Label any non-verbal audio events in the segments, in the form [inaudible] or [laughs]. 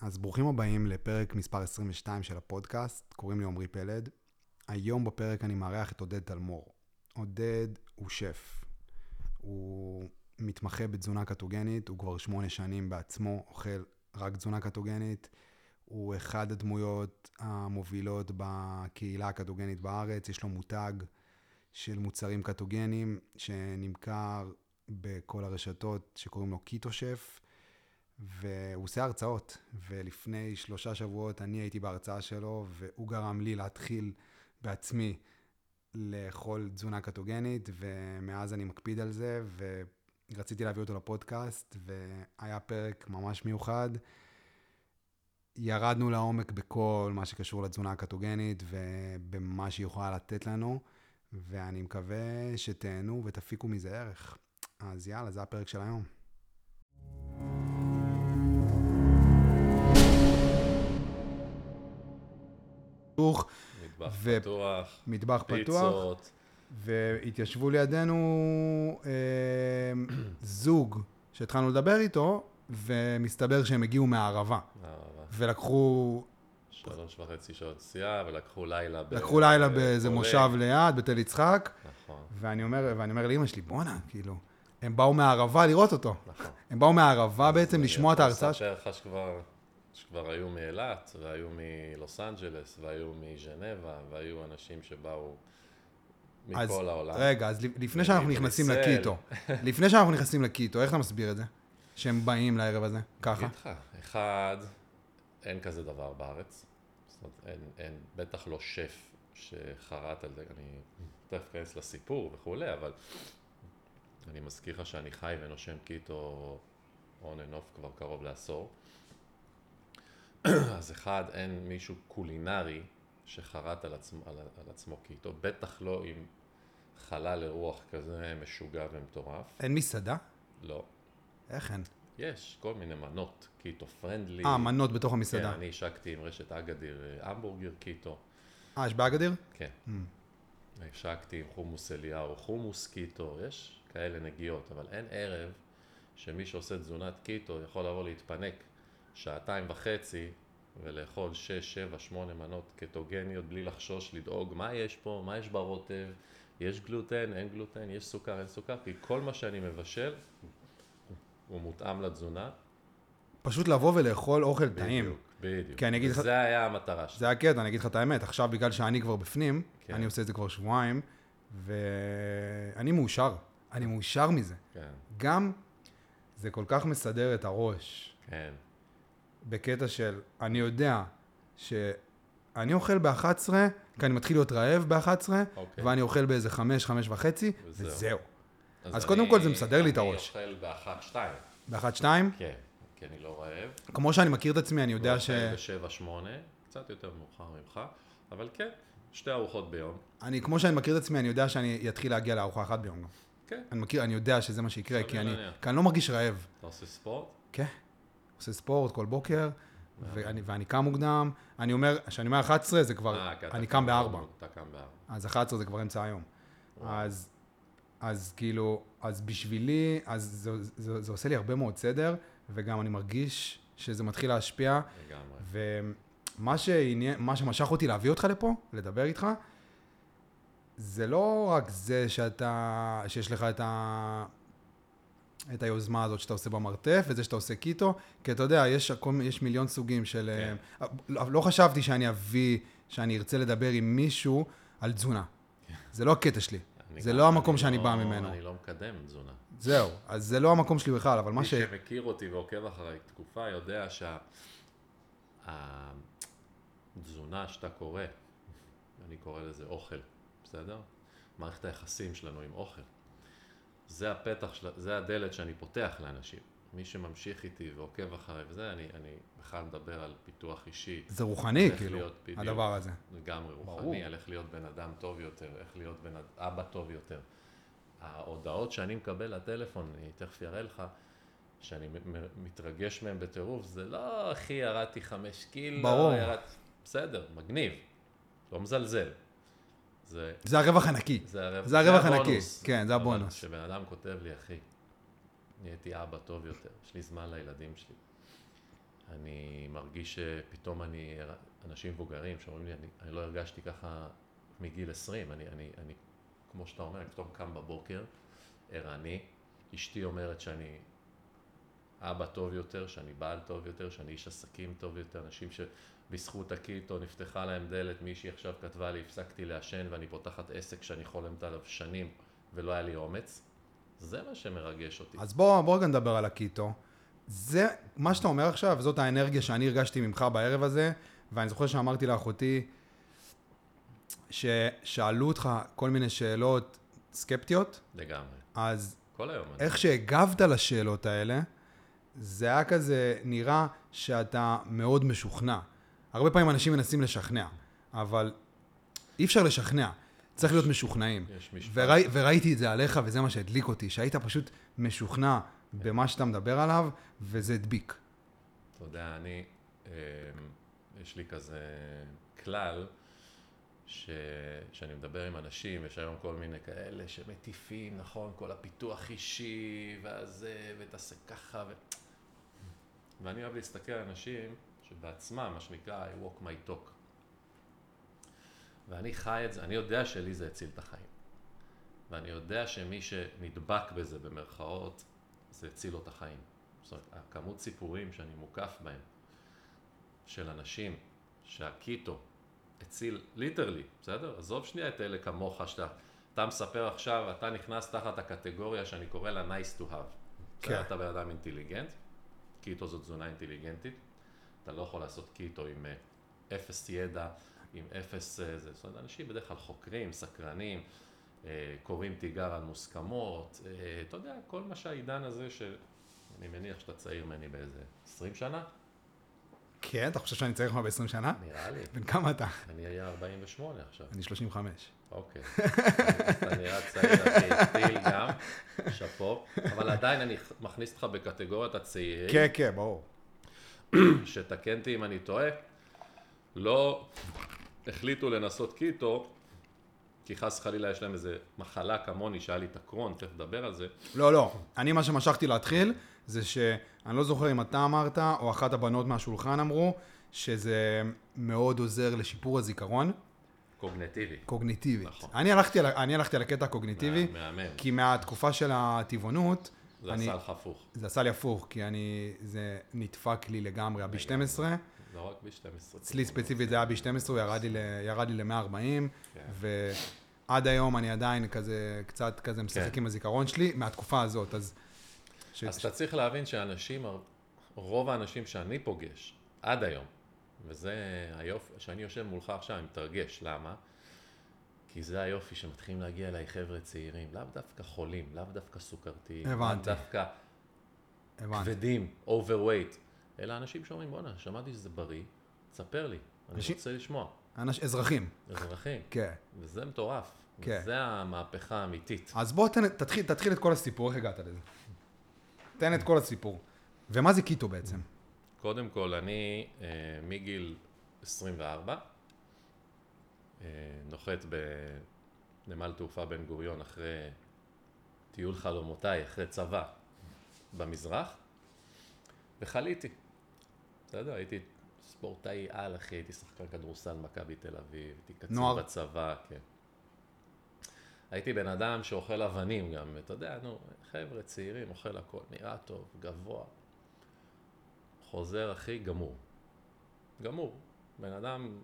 אז ברוכים הבאים לפרק מספר 22 של הפודקאסט, קוראים לי עמרי פלד. היום בפרק אני מארח את עודד תלמור. עודד הוא שף. הוא מתמחה בתזונה קטוגנית, הוא כבר שמונה שנים בעצמו אוכל רק תזונה קטוגנית. הוא אחד הדמויות המובילות בקהילה הקטוגנית בארץ, יש לו מותג של מוצרים קטוגנים שנמכר בכל הרשתות שקוראים לו קיטו שף. והוא עושה הרצאות, ולפני שלושה שבועות אני הייתי בהרצאה שלו, והוא גרם לי להתחיל בעצמי לאכול תזונה קטוגנית, ומאז אני מקפיד על זה, ורציתי להביא אותו לפודקאסט, והיה פרק ממש מיוחד. ירדנו לעומק בכל מה שקשור לתזונה הקטוגנית ובמה שהיא יכולה לתת לנו, ואני מקווה שתהנו ותפיקו מזה ערך. אז יאללה, זה הפרק של היום. פתוח. מטבח ו- פתוח, מטבח פתוח, והתיישבו לידינו אה, [clears throat] זוג שהתחלנו לדבר איתו, ומסתבר שהם הגיעו מהערבה, הערבה. ולקחו שלוש וחצי שעות נסיעה, ולקחו לילה ב... לקחו לילה באיזה. מושב ליד, בתל יצחק, נכון, ואני אומר, ואני אומר לאמא שלי, בואנה, כאילו, הם באו מהערבה לראות אותו. נכון. הם באו מהערבה בעצם לשמוע את ההרצאה. יכול לספר לך שכבר, היו מאילת, והיו מלוס אנג'לס, והיו מז'נבה, והיו אנשים שבאו אז מכל העולם. רגע, אז לפני שאנחנו נכנסים. לקיטו, לפני שאנחנו נכנסים לקיטו, איך אתה מסביר את זה? שהם באים לערב הזה, ככה? אגיד לך, אחד, אין כזה דבר בארץ. זאת אומרת, אין, אין, בטח לא שף שחרט על זה, אני תכף אכנס לסיפור וכולי, אבל אני מזכיר לך שאני חי ונושם קיטו on and off כבר קרוב לעשור. [clears throat] אז אחד, אין מישהו קולינרי שחרט על עצמו, על, על עצמו קיטו, בטח לא עם חלל אירוח כזה משוגע ומטורף. אין מסעדה? לא. איך אין? יש כל מיני מנות, קיטו friendly. אה, מנות בתוך כן, המסעדה. אני השקתי עם רשת אגדיר אה, המבורגר קיטו, אה, יש באגדיר? כן. השקתי עם חומוס אליהו, חומוס קיטו, יש כאלה נגיעות, אבל אין ערב שמי שעושה תזונת קיטו יכול לבוא להתפנק שעתיים וחצי ולאכול שש, שבע, שמונה מנות קטוגניות בלי לחשוש, לדאוג מה יש פה, מה יש ברוטב, יש גלוטן, אין גלוטן, יש סוכר, אין סוכר, כי כל מה שאני מבשל הוא מותאם לתזונה. פשוט לבוא ולאכול אוכל טעים. בדיוק, בדיוק. אגיד לך- וזה היה המטרה שלי. זה הקטע, אני אגיד לך את האמת, עכשיו בגלל שאני כבר בפנים, כן. אני עושה את זה כבר שבועיים, ואני מאושר. אני מאושר מזה. כן, גם זה כל כך מסדר את הראש, כן. בקטע של, אני יודע שאני אוכל ב-11, כי אני מתחיל להיות רעב ב-11, אוקיי. ואני אוכל באיזה 5, 5 וחצי, וזהו. וזהו. אז אני- קודם כל זה מסדר לי את הראש. אני אוכל באחת, שתיים. ב-1, 2, כן, כי אני לא רעב. כמו שאני מכיר את עצמי, אני יודע ש... ואוכל בשבע, שמונה, קצת יותר מאוחר ממך, אבל כן, שתי ארוחות ביום. אני, כמו שאני מכיר את עצמי, אני יודע שאני אתחיל להגיע לארוחה אחת ביום גם. כן. אני מכיר, אני יודע שזה מה שיקרה, כי אני. כי אני לא מרגיש רעב. אתה עושה ספורט? כן. עושה ספורט כל בוקר, ואני, ואני קם מוקדם. אני אומר, כשאני אומר 11 זה כבר, אה, כי אתה אני קם בארבע. אתה קם בארבע. אז 11 זה כבר אמצע היום. אז, אז כאילו, אז בשבילי, אז זה, זה, זה עושה לי הרבה מאוד סדר, וגם אני מרגיש שזה מתחיל להשפיע, לגמרי. ומה שעניין, שמשך אותי להביא אותך לפה, לדבר איתך, זה לא רק זה שאתה, שיש לך את, ה, את היוזמה הזאת שאתה עושה במרתף, וזה שאתה עושה קיטו, כי אתה יודע, יש, יש מיליון סוגים של... כן. לא, לא חשבתי שאני אביא, שאני ארצה לדבר עם מישהו על תזונה. זה לא הקטע שלי. זה לא המקום אני שאני לא- בא ממנו. אני לא מקדם תזונה. זהו, אז זה לא המקום שלי בכלל, אבל מה מי ש... שמכיר אותי ועוקב אחריי תקופה יודע שהתזונה שאתה קורא, אני קורא לזה אוכל, בסדר? מערכת היחסים שלנו עם אוכל. זה הפתח, של, זה הדלת שאני פותח לאנשים. מי שממשיך איתי ועוקב אחריי וזה, אני, אני בכלל מדבר על פיתוח אישי. זה רוחני, כאילו, להיות בדיוק. הדבר הזה. לגמרי ברור. רוחני, על איך להיות בן אדם טוב יותר, איך להיות בן אבא טוב יותר. ההודעות שאני מקבל לטלפון, אני תכף אראה לך, שאני מתרגש מהם בטירוף, זה לא, אחי, ירדתי חמש קילו, ברור. ירד... בסדר, מגניב, לא מזלזל. זה, זה הרווח הנקי. זה, הרווח, זה הרווח הנקי. כן, זה אבל הבונוס. כשבן אדם כותב לי, אחי, נהייתי אבא טוב יותר, יש לי זמן לילדים שלי. אני מר... מרגיש שפתאום אני, אנשים מבוגרים שאומרים לי, אני, אני לא הרגשתי ככה מגיל 20, אני, אני, אני, כמו שאתה אומר, אני פתאום קם בבוקר, ערני, אשתי אומרת שאני אבא טוב יותר, שאני בעל טוב יותר, שאני איש עסקים טוב יותר, אנשים שבזכות הקיטו נפתחה להם דלת, מישהי עכשיו כתבה לי, הפסקתי לעשן ואני פותחת עסק שאני חולמת עליו שנים ולא היה לי אומץ. זה מה שמרגש אותי. אז בוא, בוא רגע נדבר על הקיטו. זה, מה שאתה אומר עכשיו, זאת האנרגיה שאני הרגשתי ממך בערב הזה, ואני זוכר שאמרתי לאחותי, ששאלו אותך כל מיני שאלות סקפטיות, לגמרי. אז כל היום. אני- איך שהגבת לשאלות האלה, זה היה כזה נראה שאתה מאוד משוכנע. הרבה פעמים אנשים מנסים לשכנע, אבל אי אפשר לשכנע, צריך להיות משוכנעים. יש משפט. וראי, וראיתי את זה עליך, וזה מה שהדליק אותי, שהיית פשוט משוכנע במה שאתה מדבר עליו, וזה הדביק. אתה יודע, אני, אה, יש לי כזה כלל, ש, שאני מדבר עם אנשים, יש היום כל מיני כאלה שמטיפים, נכון, כל הפיתוח אישי, והזה, ותעשה ככה, ו... ואני אוהב להסתכל על אנשים שבעצמם, מה שנקרא, I walk my talk. ואני חי את זה, אני יודע שלי זה הציל את החיים. ואני יודע שמי שנדבק בזה, במרכאות, זה הציל לו את החיים. זאת אומרת, הכמות סיפורים שאני מוקף בהם, של אנשים שהקיטו הציל, ליטרלי, בסדר? עזוב שנייה את אלה כמוך, שאתה אתה מספר עכשיו, אתה נכנס תחת הקטגוריה שאני קורא לה nice to have. כן. אתה בן אדם אינטליגנט, קיטו זו תזונה אינטליגנטית, אתה לא יכול לעשות קיטו עם אה, אפס ידע, עם אפס אה, זה, זאת אומרת, אנשים בדרך כלל חוקרים, סקרנים, אה, קוראים תיגר על מוסכמות, אתה יודע, כל מה שהעידן הזה, שאני מניח שאתה צעיר ממני באיזה 20 שנה, כן, אתה חושב שאני צעיר ממך ב-20 שנה? נראה לי, בן כמה אתה? אני אהיה 48 עכשיו, אני 35. אוקיי, אתה נראה צעיר, טיל גם, [laughs] שאפו, אבל עדיין אני מכניס אותך בקטגוריית הצעירים, כן, כן, ברור. שתקן אותי אם אני טועה, לא החליטו לנסות קיטו, כי חס וחלילה יש להם איזה מחלה כמוני, שהיה לי את הקרון, תכף נדבר על זה, לא, לא. אני, מה שמשכתי להתחיל, זה שאני לא זוכר אם אתה אמרת, או אחת הבנות מהשולחן אמרו, שזה מאוד עוזר לשיפור הזיכרון, קוגנטיבי. קוגניטיבית. נכון. אני הלכתי על, אני הלכתי על הקטע הקוגניטיבי, מהמם. כי מהתקופה של הטבעונות, זה אני, עשה לך הפוך. זה עשה לי הפוך, כי אני, זה נדפק לי לגמרי, ה-B12. לא רק ב-12. אצלי ספציפית זה היה B12, הוא ירד לי, ל- ירד לי ל-140, כן. ועד היום אני עדיין כזה, קצת כזה משחק כן. עם הזיכרון שלי, מהתקופה הזאת, אז... ש... אז אתה צריך להבין שאנשים, רוב האנשים שאני פוגש, עד היום, וזה היופי, שאני יושב מולך עכשיו, אני מתרגש, למה? כי זה היופי שמתחילים להגיע אליי חבר'ה צעירים, לאו דווקא חולים, לאו דווקא סוכרתיים, לאו. דווקא הבנתי. כבדים, overweight, אלא אנשים שאומרים, בואנה, שמעתי שזה בריא, תספר לי, אני אנשים- רוצה לשמוע. אנש... אזרחים, אזרחים, כן. וזה מטורף. כן. זה המהפכה האמיתית. אז בוא תן, תתחיל, תתחיל את כל הסיפור, איך הגעת לזה? תן את כל הסיפור. ומה זה קיטו בעצם? קודם כל, אני אה, מגיל 24, אה, נוחת בנמל תעופה בן גוריון אחרי טיול חלומותיי, אחרי צבא במזרח, וחליתי. בסדר, הייתי ספורטאי על, אחי, הייתי שחקן כדורסל מכבי תל אביב, הייתי קצין נוער. בצבא, כן. הייתי בן אדם שאוכל אבנים גם, אתה יודע, נו, חבר'ה צעירים, אוכל הכל, נראה טוב, גבוה. חוזר אחי גמור. גמור. בן אדם,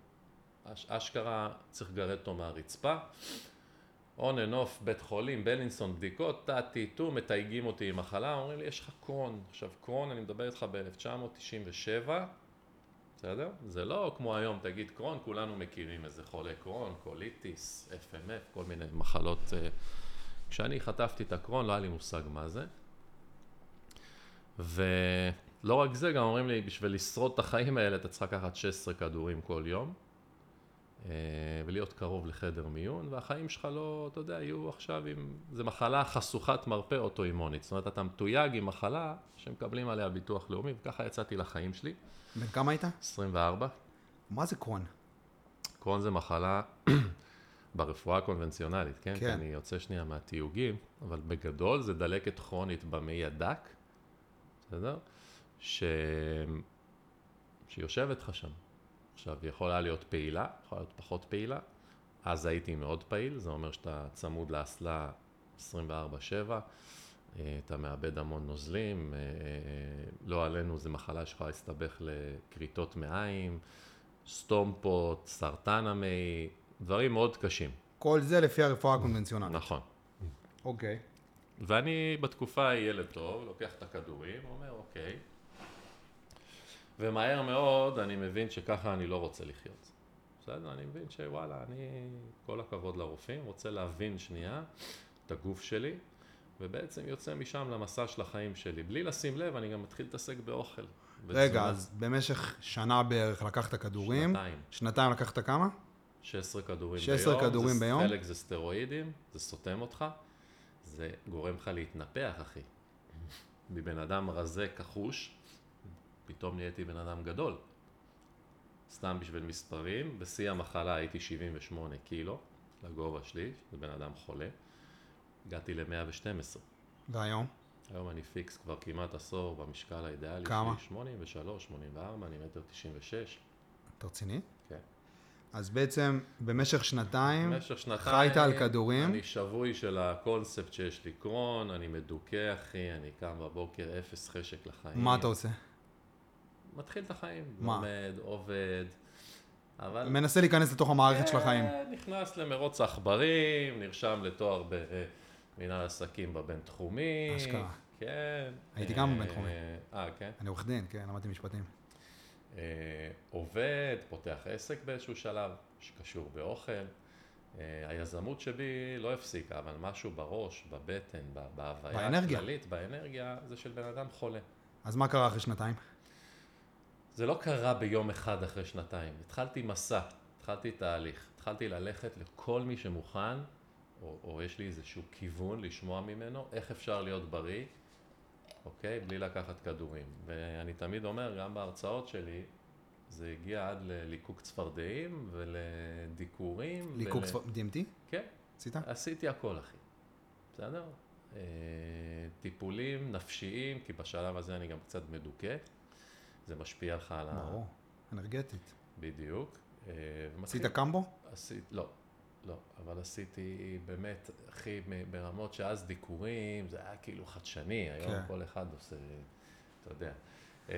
אש, אשכרה צריך לגרד אותו מהרצפה. און אנ אוף, בית חולים, בלינסון, בדיקות, תא טאטו, מתייגים אותי עם מחלה, אומרים לי, יש לך קרון. עכשיו, קרון, אני מדבר איתך ב-1997, בסדר? זה לא כמו היום, תגיד קרון, כולנו מכירים איזה חולה קרון, קוליטיס, FMF, כל מיני מחלות. אה, כשאני חטפתי את הקרון, לא היה לי מושג מה זה. ולא רק זה, גם אומרים לי, בשביל לשרוד את החיים האלה, אתה צריך לקחת 16 כדורים כל יום, ולהיות קרוב לחדר מיון, והחיים שלך לא, אתה יודע, יהיו עכשיו עם... זה מחלה חשוכת מרפא אוטואימונית. זאת אומרת, אתה מתויג עם מחלה שמקבלים עליה ביטוח לאומי, וככה יצאתי לחיים שלי. בן כמה היית? 24. מה זה קרון? קרון זה מחלה [coughs] ברפואה הקונבנציונלית, כן? כן. אני יוצא שנייה מהתיוגים, אבל בגדול זה דלקת כרונית במעי הדק, בסדר? ש... שהיא יושבת לך שם. עכשיו, היא יכולה להיות פעילה, יכולה להיות פחות פעילה. אז הייתי מאוד פעיל, זה אומר שאתה צמוד לאסלה 24-7, אה, אתה מאבד המון נוזלים, אה, אה, לא עלינו, זו מחלה שיכולה להסתבך לכריתות מעיים, סטומפות, סרטן המעי, דברים מאוד קשים. כל זה לפי הרפואה הקונבנציונלית. נכון. אוקיי. ואני בתקופה ילד טוב, לוקח את הכדורים, אומר אוקיי. ומהר מאוד אני מבין שככה אני לא רוצה לחיות. בסדר? אני מבין שוואלה, אני, כל הכבוד לרופאים, רוצה להבין שנייה את הגוף שלי, ובעצם יוצא משם למסע של החיים שלי. בלי לשים לב, אני גם מתחיל להתעסק באוכל. רגע, בתזונה. אז במשך שנה בערך לקחת כדורים. שנתיים. שנתיים לקחת כמה? 16 כדורים 16 ביום. כדורים זה, ביום? חלק זה סטרואידים, זה סותם אותך, זה גורם לך להתנפח, אחי. מבן אדם רזה, כחוש, פתאום נהייתי בן אדם גדול. סתם בשביל מספרים, בשיא המחלה הייתי 78 קילו, לגובה שלי, זה בן אדם חולה. הגעתי ל-112. והיום? היום אני פיקס כבר כמעט עשור במשקל האידיאלי כמה? שלי, 83, 84, אני מטר 96. אתה רציני? כן. אז בעצם במשך שנתיים במשך שנתיים, חיית על כדורים. אני שבוי של הקונספט שיש לי קרון, אני מדוכא אחי, אני קם בבוקר אפס חשק לחיים. מה אתה עושה? מתחיל את החיים, מה? לומד, עובד, אבל... מנסה להיכנס לתוך המערכת של החיים. אה, נכנס למרוץ עכברים, נרשם לתואר במנהל עסקים בבינתחומי. אשכרה. כן. הייתי גם אה, בבינתחומי. אה, כן. אני עורך דין, כן, למדתי משפטים. אה, עובד, פותח עסק באיזשהו שלב, שקשור באוכל. אה, היזמות שבי לא הפסיקה, אבל משהו בראש, בבטן, בהוויה. הכללית, באנרגיה, זה של בן אדם חולה. אז מה קרה אחרי שנתיים? זה לא קרה ביום אחד אחרי שנתיים. התחלתי מסע, התחלתי תהליך, התחלתי ללכת לכל מי שמוכן, או, או יש לי איזשהו כיוון לשמוע ממנו, איך אפשר להיות בריא, אוקיי? בלי לקחת כדורים. ואני תמיד אומר, גם בהרצאות שלי, זה הגיע עד לליקוק צפרדעים ולדיקורים. ליקוק ול... צפר... DMT? כן, עשית? עשיתי הכל, אחי. בסדר? אה, טיפולים נפשיים, כי בשלב הזה אני גם קצת מדוכא. זה משפיע לך על ה... ברור, אנרגטית. בדיוק. אה, עשית קמבו? עשית, לא, לא, אבל עשיתי באמת, אחי, ברמות שאז דיקורים, זה היה כאילו חדשני, היום כן. כל אחד עושה, אתה יודע. אה,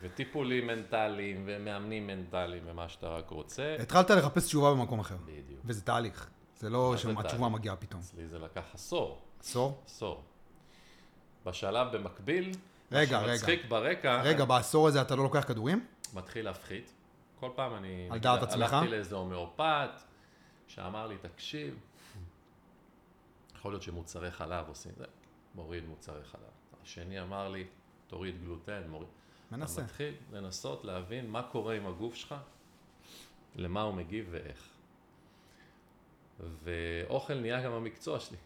וטיפולים מנטליים, ומאמנים מנטליים, ומה שאתה רק רוצה. התחלת לחפש תשובה במקום אחר. בדיוק. וזה תהליך. זה לא זה שהתשובה? מגיעה פתאום. אצלי זה לקח עשור, עשור? עשור. בשלב במקביל, רגע, רגע. שמצחיק ברקע, רגע, בעשור הזה אתה לא לוקח כדורים? מתחיל להפחית. כל פעם אני... על דעת עצמך? הלכתי לאיזה הומאופת, שאמר לי, תקשיב, יכול להיות שמוצרי חלב עושים זה, מוריד מוצרי חלב. השני אמר לי, תוריד גלוטן, מוריד. מנסה. אתה מתחיל לנסות להבין מה קורה עם הגוף שלך, למה הוא מגיב ואיך. ואוכל נהיה גם המקצוע שלי,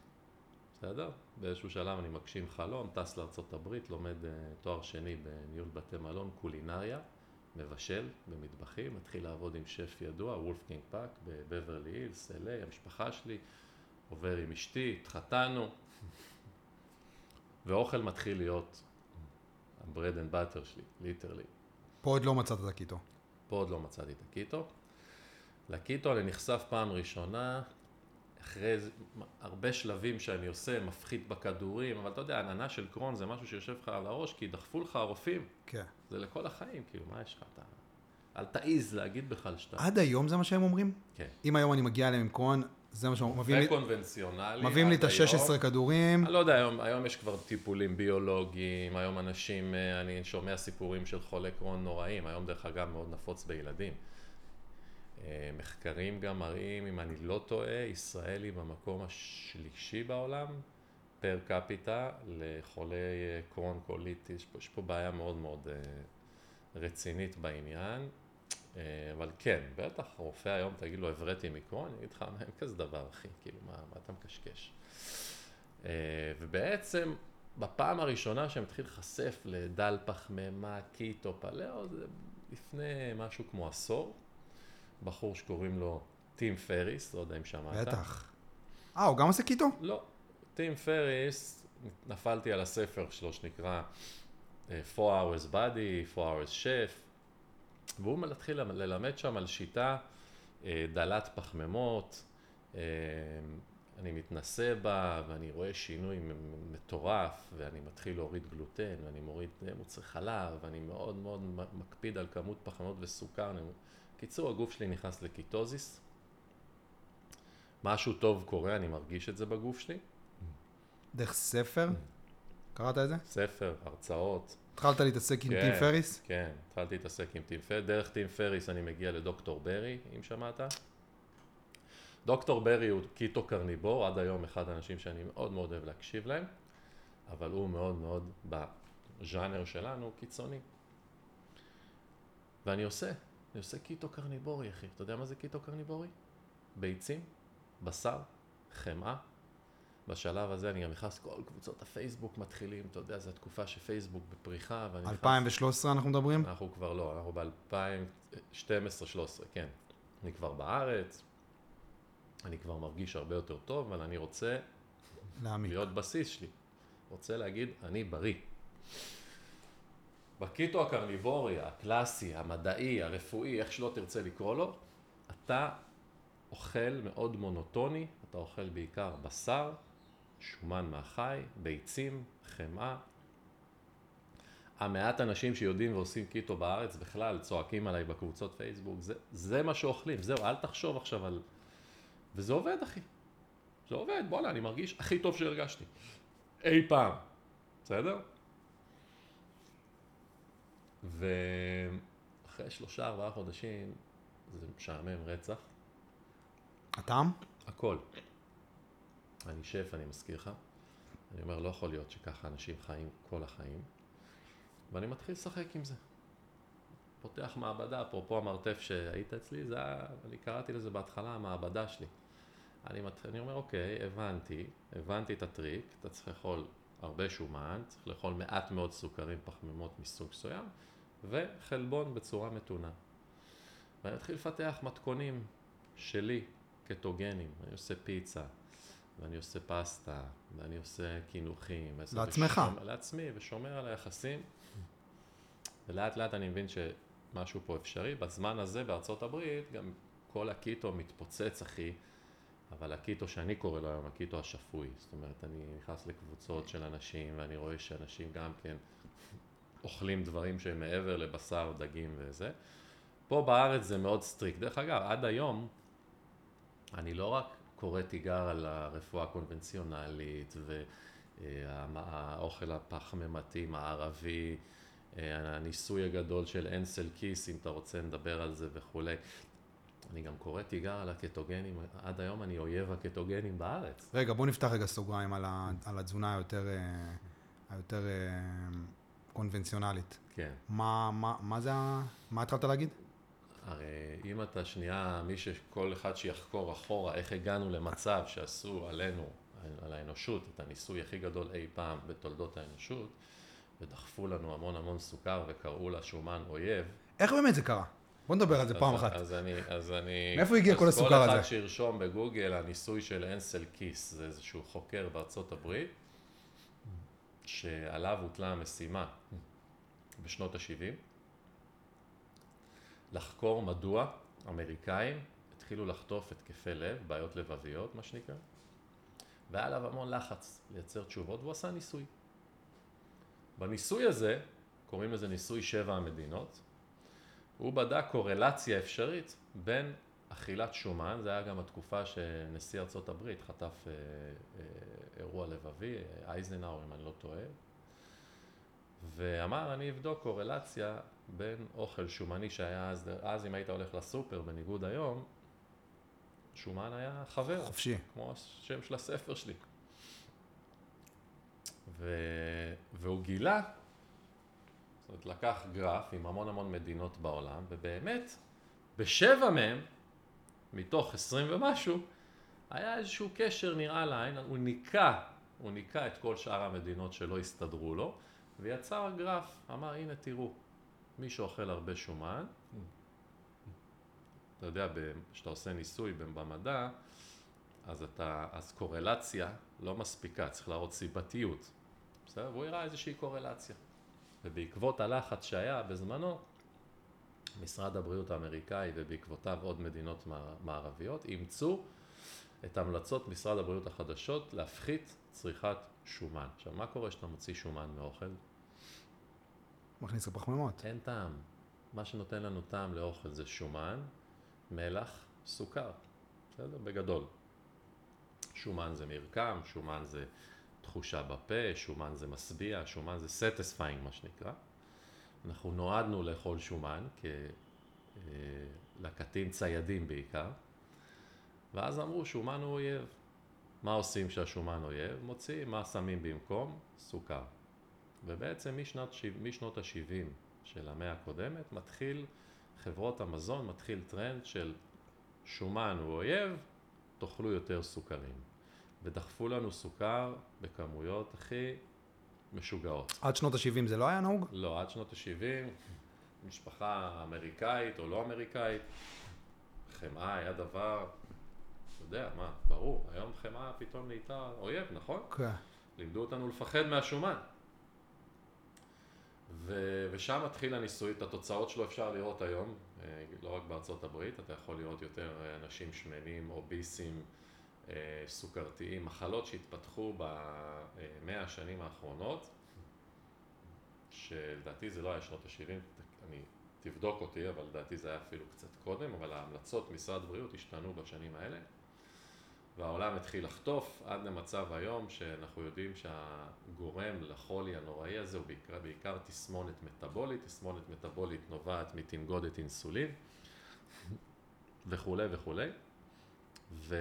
בסדר? באיזשהו שלב אני מגשים חלום, טס לארה"ב, לומד אה, תואר שני בניהול בתי מלון, קולינריה, מבשל במטבחים, מתחיל לעבוד עם שף ידוע, וולפגנג פאק בבברלי הילס, LA, המשפחה שלי, עובר עם אשתי, התחתנו, ואוכל מתחיל להיות ה bread and butter שלי, literally. פה עוד לא מצאת את הקיטו. פה עוד לא מצאתי את הקיטו. לקיטו אני נחשף פעם ראשונה, אחרי הרבה שלבים שאני עושה, מפחית בכדורים, אבל אתה יודע, עננה של קרון זה משהו שיושב לך על הראש, כי דחפו לך הרופאים, כן. זה לכל החיים, כאילו, מה יש לך? אתה... אל תעיז להגיד בכלל שאתה... עד היום זה מה שהם אומרים? כן. אם היום אני מגיע אליהם עם קרון, זה מה שהם מביאים לי- וקונבנציונלי. מביאים לי את ה-16 היום. כדורים. אני לא יודע, היום, היום יש כבר טיפולים ביולוגיים, היום אנשים, אה, אני שומע סיפורים של חולי קרון נוראים, היום דרך אגב מאוד נפוץ בילדים. אה, מחקרים גם מראים, אם אני לא טועה, ישראל היא במקום השלישי בעולם, per capita, לחולי אה, קרון קוליטיס, יש יש פה בעיה מאוד מאוד אה, רצינית בעניין. אבל כן, בטח, רופא היום תגיד לו, הבראתי מקרון, אני אגיד לך, מה, אין כזה דבר, אחי, כאילו, מה, מה אתה מקשקש? ובעצם, בפעם הראשונה שהם התחיל להיחשף לדל פחמימה, קיטו, פליאו, זה לפני משהו כמו עשור, בחור שקוראים לו טים פריס, לא יודע אם שמעת. בטח. אה, הוא גם עושה קיטו? לא, טים פריס, נפלתי על הספר שלו שנקרא אה, 4 Hours Body, 4 Hours Chef. והוא מתחיל ללמד שם על שיטה אה, דלת פחמימות, אה, אני מתנסה בה ואני רואה שינוי מטורף ואני מתחיל להוריד גלוטן ואני מוריד מוצרי חלב ואני מאוד מאוד מקפיד על כמות פחמימות וסוכר. קיצור, הגוף שלי נכנס לקיטוזיס. משהו טוב קורה, אני מרגיש את זה בגוף שלי. דרך ספר? קראת את זה? ספר, הרצאות. התחלת להתעסק עם כן, טים פריס? כן, התחלתי להתעסק עם טים פריס. דרך טים פריס אני מגיע לדוקטור ברי, אם שמעת. דוקטור ברי הוא קיטו קרניבור, עד היום אחד האנשים שאני מאוד מאוד אוהב להקשיב להם, אבל הוא מאוד מאוד בז'אנר שלנו קיצוני. ואני עושה, אני עושה קיטו קרניבורי, אחי. אתה יודע מה זה קיטו קרניבורי? ביצים, בשר, חמאה. בשלב הזה אני גם נכנס, כל קבוצות הפייסבוק מתחילים, אתה יודע, זו התקופה שפייסבוק בפריחה. 2013 אנחנו מדברים? אנחנו כבר לא, אנחנו ב-2012-2013, כן. אני כבר בארץ, אני כבר מרגיש הרבה יותר טוב, אבל אני רוצה להעמיק. להיות בסיס שלי. רוצה להגיד, אני בריא. בקיטו הקרניבורי, הקלאסי, המדעי, הרפואי, איך שלא תרצה לקרוא לו, אתה אוכל מאוד מונוטוני, אתה אוכל בעיקר בשר, שומן מהחי, ביצים, חמאה. המעט אנשים שיודעים ועושים קיטו בארץ בכלל צועקים עליי בקבוצות פייסבוק, זה, זה מה שאוכלים, זהו, אל תחשוב עכשיו על... וזה עובד, אחי. זה עובד, בואנה, אני מרגיש הכי טוב שהרגשתי. אי פעם. בסדר? ואחרי שלושה, ארבעה חודשים, זה משעמם רצח. הטעם? הכל. אני שף, אני מזכיר לך. אני אומר, לא יכול להיות שככה אנשים חיים כל החיים. ואני מתחיל לשחק עם זה. פותח מעבדה, אפרופו המרתף שהיית אצלי, זה היה, אני קראתי לזה בהתחלה המעבדה שלי. אני, מת... אני אומר, אוקיי, הבנתי, הבנתי את הטריק, אתה צריך לאכול הרבה שומן, צריך לאכול מעט מאוד סוכרים, פחמימות מסוג מסוים, וחלבון בצורה מתונה. ואני מתחיל לפתח מתכונים שלי, קטוגנים, אני עושה פיצה, ואני עושה פסטה, ואני עושה קינוחים. לעצמך. ושומר, לעצמי, ושומר על היחסים. ולאט לאט אני מבין שמשהו פה אפשרי. בזמן הזה בארצות הברית, גם כל הקיטו מתפוצץ, אחי. אבל הקיטו שאני קורא לו היום, הקיטו השפוי. זאת אומרת, אני נכנס לקבוצות של אנשים, ואני רואה שאנשים גם כן אוכלים דברים שהם מעבר לבשר, דגים וזה. פה בארץ זה מאוד strict. דרך אגב, עד היום, אני לא רק קורא תיגר על הרפואה הקונבנציונלית והאוכל הפחמימתי המערבי, הניסוי הגדול של אנסל קיז, אם אתה רוצה נדבר על זה וכולי. אני גם קורא תיגר על הקטוגנים, עד היום אני אויב הקטוגנים בארץ. רגע, בוא נפתח רגע סוגריים על, ה, על התזונה היותר, אה, היותר אה, קונבנציונלית. כן. מה, מה, מה זה, מה התחלת להגיד? הרי אם אתה שנייה, מי שכל אחד שיחקור אחורה, איך הגענו למצב שעשו עלינו, על האנושות, את הניסוי הכי גדול אי פעם בתולדות האנושות, ודחפו לנו המון המון סוכר וקראו לה שומן אויב. איך באמת זה קרה? בוא נדבר על זה פעם אחת. אז אני, אז אני... מאיפה הגיע כל הסוכר הזה? כל אחד שירשום בגוגל הניסוי של אנסל כיס, זה איזשהו חוקר בארצות הברית, שעליו הוטלה המשימה בשנות ה-70, לחקור מדוע אמריקאים התחילו לחטוף התקפי לב, בעיות לבביות, מה שנקרא, והיה עליו המון לחץ לייצר תשובות, והוא עשה ניסוי. בניסוי הזה, קוראים לזה ניסוי שבע המדינות, הוא בדק קורלציה אפשרית בין אכילת שומן, זה היה גם התקופה שנשיא ארצות הברית חטף אה, אה, אירוע לבבי, אייזנאור אם אני לא טועה, ואמר אני אבדוק קורלציה בין אוכל שומני שהיה אז, אז אם היית הולך לסופר בניגוד היום, שומן היה חבר. חופשי. כמו השם של הספר שלי. ו... והוא גילה זאת אומרת, לקח גרף עם המון המון מדינות בעולם, ובאמת, בשבע מהם, מתוך עשרים ומשהו, היה איזשהו קשר נראה לעין, הוא ניקה, הוא ניקה את כל שאר המדינות שלא הסתדרו לו, ויצר גרף, אמר, הנה תראו, מי שאוכל הרבה שומן, אתה יודע, כשאתה עושה ניסוי במדע, אז אתה, אז קורלציה לא מספיקה, צריך להראות סיבתיות, בסדר? והוא הראה איזושהי קורלציה. ובעקבות הלחץ שהיה בזמנו, משרד הבריאות האמריקאי ובעקבותיו עוד מדינות מערביות אימצו את המלצות משרד הבריאות החדשות להפחית צריכת שומן. עכשיו, מה קורה כשאתה מוציא שומן מאוכל? מכניס לפחמימות. אין טעם. מה שנותן לנו טעם לאוכל זה שומן, מלח, סוכר. בסדר? בגדול. שומן זה מרקם, שומן זה תחושה בפה, שומן זה משביע, שומן זה satisfying מה שנקרא. אנחנו נועדנו לאכול שומן. אה, לקטים ציידים בעיקר, ואז אמרו שומן הוא אויב. מה עושים כשהשומן אויב? מוציאים מה שמים במקום? סוכר. ובעצם משנת, משנות ה-70 של המאה הקודמת מתחיל, חברות המזון מתחיל טרנד של שומן הוא אויב, תאכלו יותר סוכרים. ודחפו לנו סוכר בכמויות הכי משוגעות. עד שנות ה-70 זה לא היה נהוג? לא, עד שנות ה-70, משפחה אמריקאית או לא אמריקאית, חמאה היה דבר, אתה יודע, מה, ברור, היום חמאה פתאום נהייתה אויב, נכון? כן. לימדו אותנו לפחד מהשומן. ו- ושם מתחיל הניסוי, את התוצאות שלו אפשר לראות היום, אה, לא רק בארצות הברית, אתה יכול לראות יותר אה, אנשים שמנים, אוביסים, סוכרתיים, מחלות שהתפתחו במאה השנים האחרונות, שלדעתי זה לא היה שנות ה-70, אני תבדוק אותי, אבל לדעתי זה היה אפילו קצת קודם, אבל ההמלצות משרד הבריאות השתנו בשנים האלה. והעולם התחיל לחטוף עד למצב היום שאנחנו יודעים שהגורם לחולי הנוראי הזה הוא בעיקר, בעיקר תסמונת מטבולית, תסמונת מטבולית נובעת מתנגודת אינסולין וכולי וכולי. ו...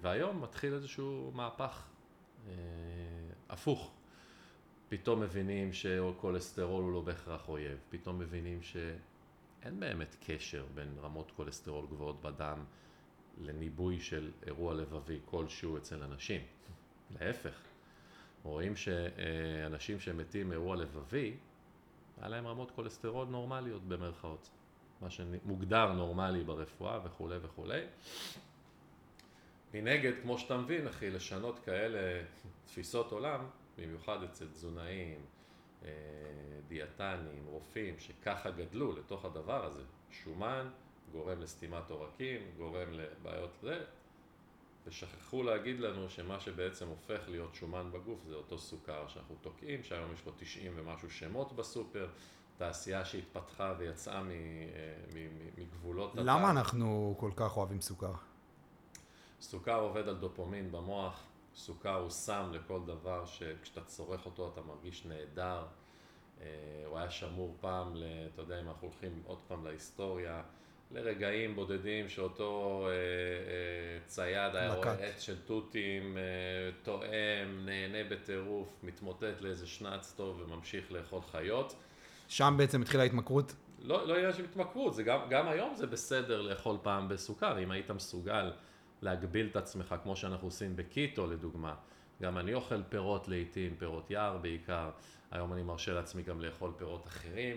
והיום מתחיל איזשהו מהפך אה, הפוך. פתאום מבינים שכולסטרול הוא לא בהכרח אויב, פתאום מבינים שאין באמת קשר בין רמות כולסטרול גבוהות בדם לניבוי של אירוע לבבי כלשהו אצל אנשים. להפך, רואים שאנשים שמתים מאירוע לבבי, היה להם רמות כולסטרול נורמליות במרכאות, מה שמוגדר נורמלי ברפואה וכולי וכולי. מנגד, כמו שאתה מבין, אחי, לשנות כאלה תפיסות עולם, במיוחד אצל תזונאים, אה, דיאטנים, רופאים, שככה גדלו לתוך הדבר הזה, שומן גורם לסתימת עורקים, גורם לבעיות זה, ושכחו להגיד לנו שמה שבעצם הופך להיות שומן בגוף זה אותו סוכר שאנחנו תוקעים, שהיום יש לו 90 ומשהו שמות בסופר, תעשייה שהתפתחה ויצאה אה, מגבולות... למה אנחנו כל כך אוהבים סוכר? סוכר עובד על דופומין במוח, סוכר הוא סם לכל דבר שכשאתה צורך אותו אתה מרגיש נהדר. אה, הוא היה שמור פעם, אתה יודע, אם אנחנו הולכים עוד פעם להיסטוריה, לרגעים בודדים שאותו אה, אה, צייד היה רואה עץ של תותים, תואם, נהנה בטירוף, מתמוטט לאיזה שנץ טוב וממשיך לאכול חיות. שם בעצם התחילה ההתמכרות? לא, לא עניין של התמכרות, גם, גם היום זה בסדר לאכול פעם בסוכר, אם היית מסוגל להגביל את עצמך, כמו שאנחנו עושים בקיטו לדוגמה. גם אני אוכל פירות לעיתים, פירות יער בעיקר, היום אני מרשה לעצמי גם לאכול פירות אחרים,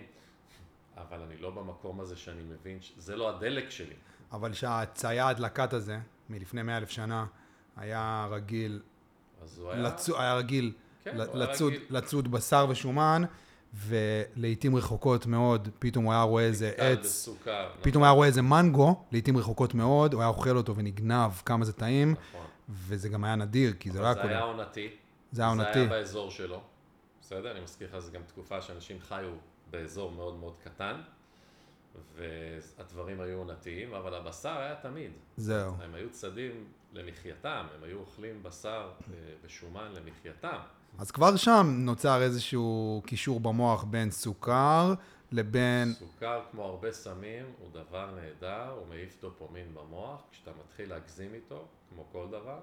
אבל אני לא במקום הזה שאני מבין, זה לא הדלק שלי. אבל שהצייד לקט הזה, מלפני מאה אלף שנה, היה רגיל, אז הוא היה... לצו, היה רגיל כן, לצוד, רגיל. לצוד בשר ושומן, ולעיתים רחוקות מאוד, פתאום הוא היה רואה איזה עץ, בסוכר, פתאום נכון. היה רואה איזה מנגו, לעיתים רחוקות מאוד, הוא היה אוכל אותו ונגנב כמה זה טעים, נכון. וזה גם היה נדיר, כי זה לא היה קודם. זה היה עונתי. זה היה עונתי. זה היה באזור שלו, בסדר? אני מזכיר לך, זו גם תקופה שאנשים חיו באזור מאוד מאוד קטן, והדברים היו עונתיים, אבל הבשר היה תמיד. זהו. הם היו צדים למחייתם, הם היו אוכלים בשר ושומן אה, למחייתם. אז כבר שם נוצר איזשהו קישור במוח בין סוכר לבין... סוכר, כמו הרבה סמים, הוא דבר נהדר, הוא מעיף דופומין במוח. כשאתה מתחיל להגזים איתו, כמו כל דבר,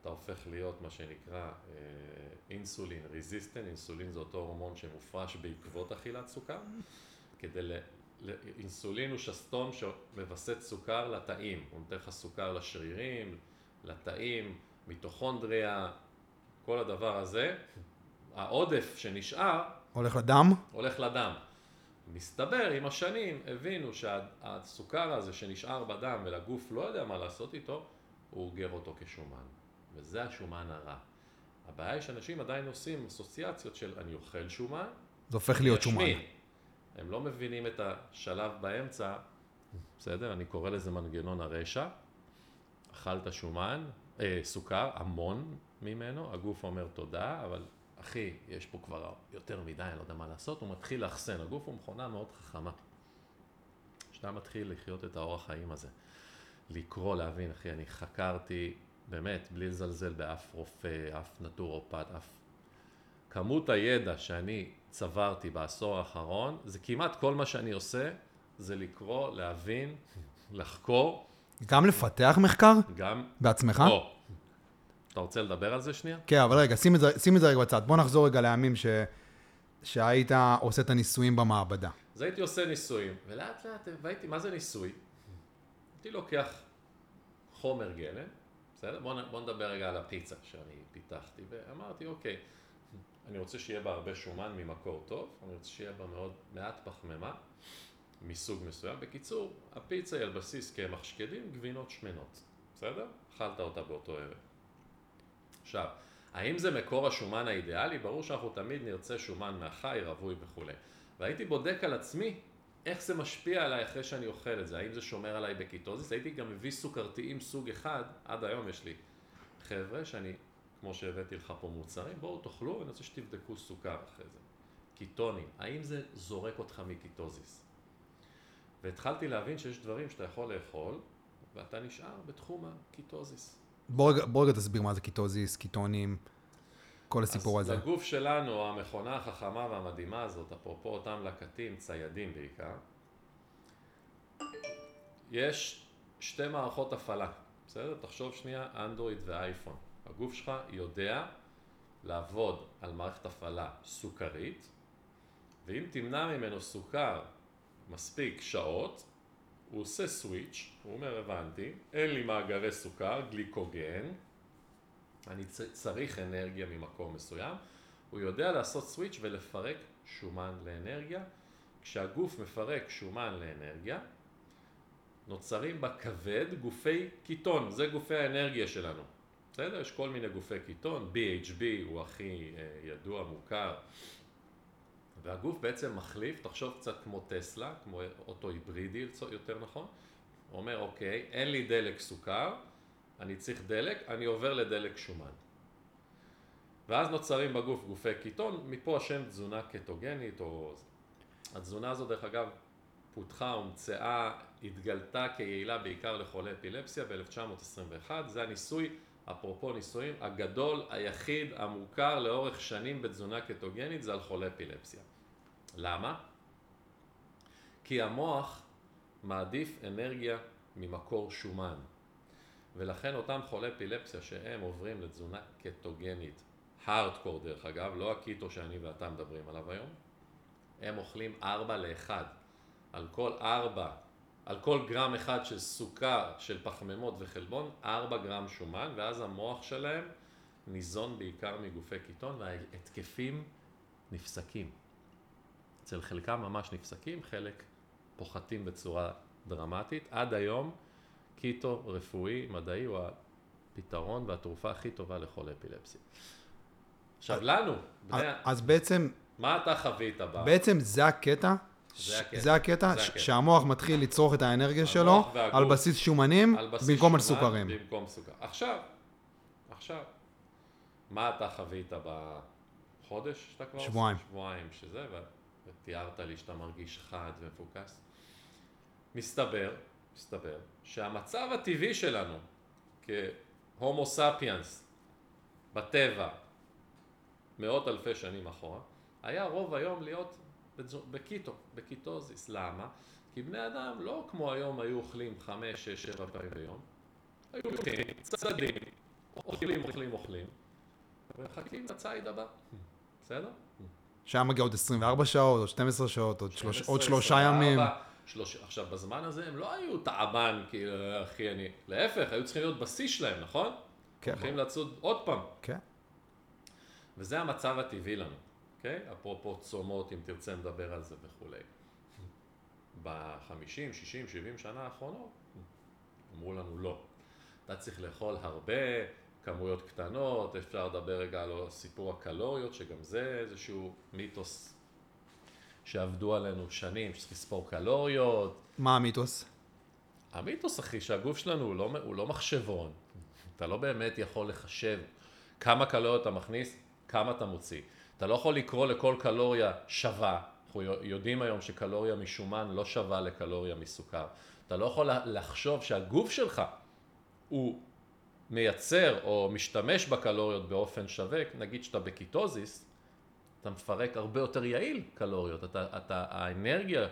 אתה הופך להיות מה שנקרא אינסולין רזיסטנט, אינסולין זה אותו הורמון שמופרש בעקבות אכילת סוכר. כדי ל... אינסולין הוא שסתום שמווסת סוכר לתאים, הוא נותן לך סוכר לשרירים, לתאים, מיטוכונדריה, כל הדבר הזה, העודף שנשאר... הולך לדם? הולך לדם. מסתבר, עם השנים הבינו שהסוכר הזה שנשאר בדם ולגוף לא יודע מה לעשות איתו, הוא אוגר אותו כשומן. וזה השומן הרע. הבעיה היא שאנשים עדיין עושים אסוציאציות של אני אוכל שומן, זה הופך להיות שומן. הם לא מבינים את השלב באמצע, בסדר? אני קורא לזה מנגנון הרשע. אכלת שומן, אה, סוכר, המון ממנו, הגוף אומר תודה, אבל אחי, יש פה כבר יותר מדי, אני לא יודע מה לעשות, הוא מתחיל לאחסן, הגוף הוא מכונה מאוד חכמה. כשאתה מתחיל לחיות את האורח חיים הזה, לקרוא, להבין, אחי, אני חקרתי, באמת, בלי לזלזל באף רופא, אף נטורופט, אף... כמות הידע שאני צברתי בעשור האחרון, זה כמעט כל מה שאני עושה, זה לקרוא, להבין, לחקור. גם לפתח מחקר? גם... בעצמך? או. אתה רוצה לדבר על זה שנייה? כן, אבל רגע, שים את זה, שים את זה רגע בצד. בוא נחזור רגע לימים ש... שהיית עושה את הניסויים במעבדה. אז הייתי עושה ניסויים, ולאט לאט והייתי, מה זה ניסוי? הייתי לוקח חומר גלם, בסדר? בוא, בוא נדבר רגע על הפיצה שאני פיתחתי, ואמרתי, אוקיי, אני רוצה שיהיה בה הרבה שומן ממקור טוב, אני רוצה שיהיה בה מאוד מעט פחמימה מסוג מסוים. בקיצור, הפיצה היא על בסיס קמח שקדים, גבינות שמנות, בסדר? אכלת אותה באותו ערב. עכשיו, האם זה מקור השומן האידיאלי? ברור שאנחנו תמיד נרצה שומן מהחי, רווי וכולי. והייתי בודק על עצמי איך זה משפיע עליי אחרי שאני אוכל את זה, האם זה שומר עליי בקיטוזיס? הייתי גם מביא סוכרתיים סוג אחד, עד היום יש לי חבר'ה שאני, כמו שהבאתי לך פה מוצרים, בואו תאכלו ואני רוצה שתבדקו סוכר אחרי זה. קיטונים, האם זה זורק אותך מקיטוזיס? והתחלתי להבין שיש דברים שאתה יכול לאכול ואתה נשאר בתחום הקיטוזיס. בוא רגע תסביר מה זה קיטוזיס, קיטונים, כל הסיפור אז הזה. אז לגוף שלנו, המכונה החכמה והמדהימה הזאת, אפרופו אותם לקטים, ציידים בעיקר, יש שתי מערכות הפעלה, בסדר? תחשוב שנייה, אנדרואיד ואייפון. הגוף שלך יודע לעבוד על מערכת הפעלה סוכרית, ואם תמנע ממנו סוכר מספיק שעות, הוא עושה סוויץ', הוא אומר הבנתי, אין לי מאגרי סוכר, גליקוגן, אני צריך אנרגיה ממקום מסוים, הוא יודע לעשות סוויץ' ולפרק שומן לאנרגיה, כשהגוף מפרק שומן לאנרגיה, נוצרים בכבד גופי קיטון, זה גופי האנרגיה שלנו, בסדר? יש כל מיני גופי קיטון, BHB הוא הכי אה, ידוע, מוכר, והגוף בעצם מחליף, תחשוב קצת כמו טסלה, כמו אוטו היברידי יותר נכון, הוא אומר אוקיי, אין לי דלק סוכר, אני צריך דלק, אני עובר לדלק שומן. ואז נוצרים בגוף גופי קיטון, מפה השם תזונה קטוגנית או... התזונה הזו דרך אגב פותחה, הומצאה, התגלתה כיעילה בעיקר לחולי אפילפסיה ב-1921, זה הניסוי, אפרופו ניסויים, הגדול, היחיד, המוכר לאורך שנים בתזונה קטוגנית זה על חולי אפילפסיה. למה? כי המוח מעדיף אנרגיה ממקור שומן. ולכן אותם חולי אפילפסיה שהם עוברים לתזונה קטוגנית, הארדקור דרך אגב, לא הקיטו שאני ואתה מדברים עליו היום, הם אוכלים 4 ל-1. על כל 4, על כל גרם אחד של סוכר, של פחמימות וחלבון, 4 גרם שומן, ואז המוח שלהם ניזון בעיקר מגופי קיטון, וההתקפים נפסקים. אצל חלקם ממש נפסקים, חלק פוחתים בצורה דרמטית. עד היום קיטו רפואי, מדעי, הוא הפתרון והתרופה הכי טובה לכל אפילפסיה. עכשיו לנו, בני... אז בעצם... מה אתה חווית בה? בעצם זה הקטע? זה הקטע. זה הקטע, זה הקטע. שהמוח מתחיל לצרוך את האנרגיה שלו. על בסיס שומנים על בסיס במקום על סוכרים. במקום סוכר. עכשיו, עכשיו, מה אתה חווית בחודש שאתה כבר עושה? שבועיים. שבועיים שזה, ותיארת לי שאתה מרגיש חד ומפוקס. מסתבר, מסתבר, שהמצב הטבעי שלנו כהומו ספיאנס בטבע מאות אלפי שנים אחורה, היה רוב היום להיות בקיטו, בקיטוזיס. למה? כי בני אדם לא כמו היום היו אוכלים חמש, שש, שבע פעמים ביום. היו לוקחים צדדים, אוכלים, אוכלים, אוכלים, ומחכים לציד הבא. בסדר? שהיה מגיע עוד 24 שעות, עוד 12 שעות, עוד, שלוש, 12, עוד שלושה 24, ימים. שלוש... עכשיו, בזמן הזה הם לא היו טעמן, כאילו, אחי, אני... להפך, היו צריכים להיות בשיא שלהם, נכון? כן, הולכים לצוד עוד פעם. כן. וזה המצב הטבעי לנו, אוקיי? אפרופו צומות, אם תרצה נדבר על זה וכולי. ב-50, 60, 70 שנה האחרונות, אמרו לנו לא. אתה צריך לאכול הרבה, כמויות קטנות, אפשר לדבר רגע על סיפור הקלוריות, שגם זה איזשהו מיתוס שעבדו עלינו שנים, שצריך לספור קלוריות. מה המיתוס? המיתוס, אחי, שהגוף שלנו הוא לא, הוא לא מחשבון. אתה לא באמת יכול לחשב כמה קלוריות אתה מכניס, כמה אתה מוציא. אתה לא יכול לקרוא לכל קלוריה שווה. אנחנו יודעים היום שקלוריה משומן לא שווה לקלוריה מסוכר. אתה לא יכול לחשוב שהגוף שלך הוא מייצר או משתמש בקלוריות באופן שווה, נגיד שאתה בקיטוזיס, אתה מפרק הרבה יותר יעיל קלוריות, אתה, אתה, האנרגיה,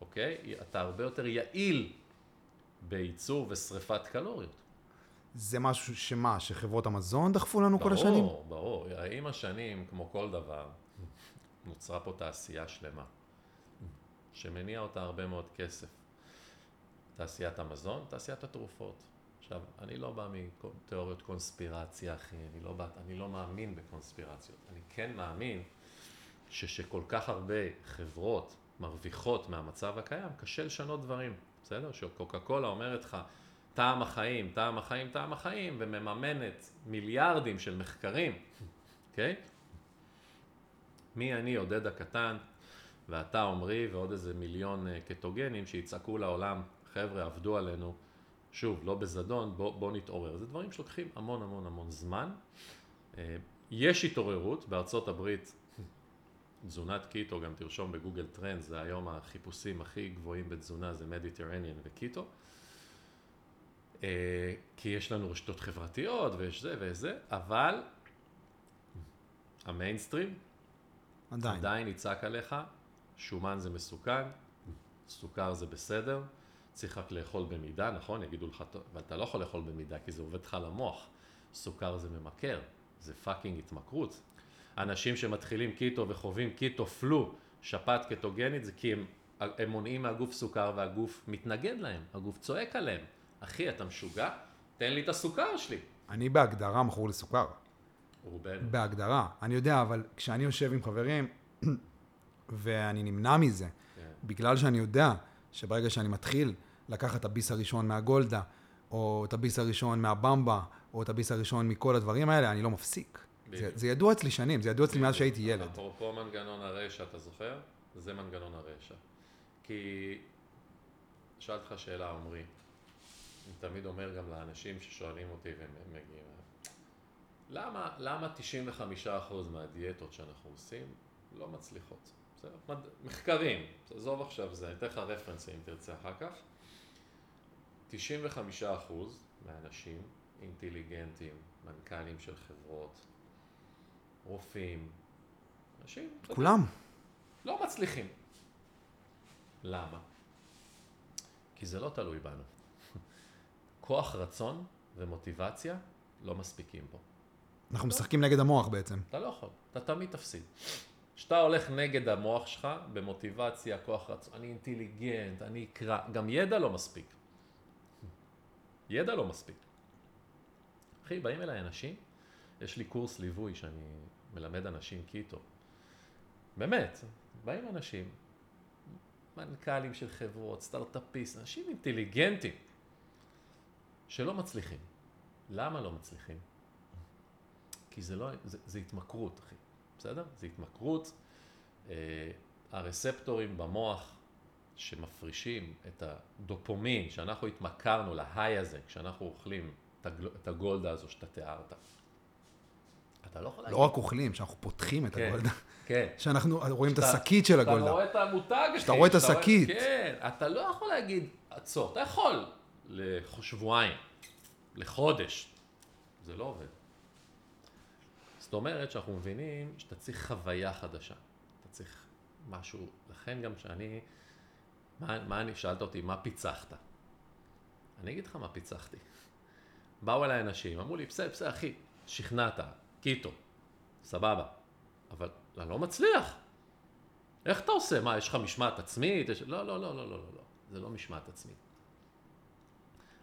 אוקיי? אתה הרבה יותר יעיל בייצור ושריפת קלוריות. זה משהו שמה, שחברות המזון דחפו לנו ברור, כל השנים? ברור, ברור. עם השנים, כמו כל דבר, נוצרה פה תעשייה שלמה, שמניע אותה הרבה מאוד כסף. תעשיית המזון, תעשיית התרופות. עכשיו, אני לא בא מתיאוריות קונספירציה, אחי, אני לא, בא, אני לא מאמין בקונספירציות. אני כן מאמין ששכל כך הרבה חברות מרוויחות מהמצב הקיים, קשה לשנות דברים, בסדר? שקוקה קולה אומרת לך, טעם החיים, טעם החיים, טעם החיים, ומממנת מיליארדים של מחקרים, אוקיי? מי אני, עודד הקטן, ואתה עמרי, ועוד איזה מיליון אה, קטוגנים שיצעקו לעולם, חבר'ה, עבדו עלינו, שוב, לא בזדון, בוא, בוא נתעורר. זה דברים שלוקחים המון המון המון זמן. אה, יש התעוררות, בארצות הברית תזונת קיטו, גם תרשום בגוגל טרנד, זה היום החיפושים הכי גבוהים בתזונה, זה Mediterranean וקיטו. אה, כי יש לנו רשתות חברתיות ויש זה וזה, אבל המיינסטרים עדיין. עדיין יצעק עליך, שומן זה מסוכן, סוכר זה בסדר, צריך רק לאכול במידה, נכון? יגידו לך, אבל אתה לא יכול לאכול במידה כי זה עובד לך למוח. סוכר זה ממכר, זה fucking התמכרות. אנשים שמתחילים קיטו וחווים keto flu, שפעת קטוגנית, זה כי הם, הם מונעים מהגוף סוכר והגוף מתנגד להם, הגוף צועק עליהם. אחי, אתה משוגע? תן לי את הסוכר שלי. אני בהגדרה מכור לסוכר. רובנו. בהגדרה. אני יודע, אבל כשאני יושב עם חברים, [clears throat] ואני נמנע מזה, כן. בגלל שאני יודע שברגע שאני מתחיל לקחת את הביס הראשון מהגולדה, או את הביס הראשון מהבמבה, או את הביס הראשון מכל הדברים האלה, אני לא מפסיק. זה. זה ידוע אצלי שנים, זה ידוע אצלי מאז שהייתי ילד. אפרופו מנגנון הרשע, אתה זוכר? זה מנגנון הרשע. כי... שאלתי אותך שאלה, עמרי. אני תמיד אומר גם לאנשים ששואלים אותי והם מגיעים. למה, למה 95% מהדיאטות שאנחנו עושים לא מצליחות? בסדר? מחקרים, תעזוב עכשיו זה, אני אתן לך רפרנסים אם תרצה אחר כך. 95% מהאנשים אינטליגנטים, מנכ"לים של חברות, רופאים, אנשים, כולם. לא מצליחים. למה? כי זה לא תלוי בנו. כוח רצון ומוטיבציה לא מספיקים פה. אנחנו משחקים נגד המוח בעצם. אתה לא יכול, אתה תמיד תפסיד. כשאתה הולך נגד המוח שלך, במוטיבציה, כוח רצון, אני אינטליגנט, אני אקרא, גם ידע לא מספיק. ידע לא מספיק. אחי, באים אליי אנשים, יש לי קורס ליווי שאני מלמד אנשים קיטו. באמת, באים אנשים, מנכ"לים של חברות, סטארט-אפיסט, אנשים אינטליגנטים, שלא מצליחים. למה לא מצליחים? כי זה לא, זה, זה התמכרות, אחי, בסדר? זה התמכרות. אה, הרספטורים במוח שמפרישים את הדופומין, שאנחנו התמכרנו להיי הזה, כשאנחנו אוכלים את את הגולדה הזו שאתה תיארת. אתה לא יכול להגיד... לא רק אוכלים, שאנחנו פותחים את כן, הגולדה. כן. שאנחנו רואים את שאתה- השקית של אתה הגולדה. רואה את המותג, אחי. שאתה רואה את שאתה השקית. כן, אתה לא יכול להגיד, עצור. אתה יכול לשבועיים, לחודש. זה לא עובד. זאת אומרת שאנחנו מבינים שאתה צריך חוויה חדשה. אתה צריך משהו, לכן גם שאני, מה, מה אני, שאלת אותי, מה פיצחת? אני אגיד לך מה פיצחתי. באו אליי אנשים, אמרו לי, בסדר, בסדר, אחי, שכנעת, קיטו, סבבה, אבל אני לא מצליח. איך אתה עושה? מה, יש לך משמעת עצמית? יש... לא, לא, לא, לא, לא, לא, לא, זה לא משמעת עצמית.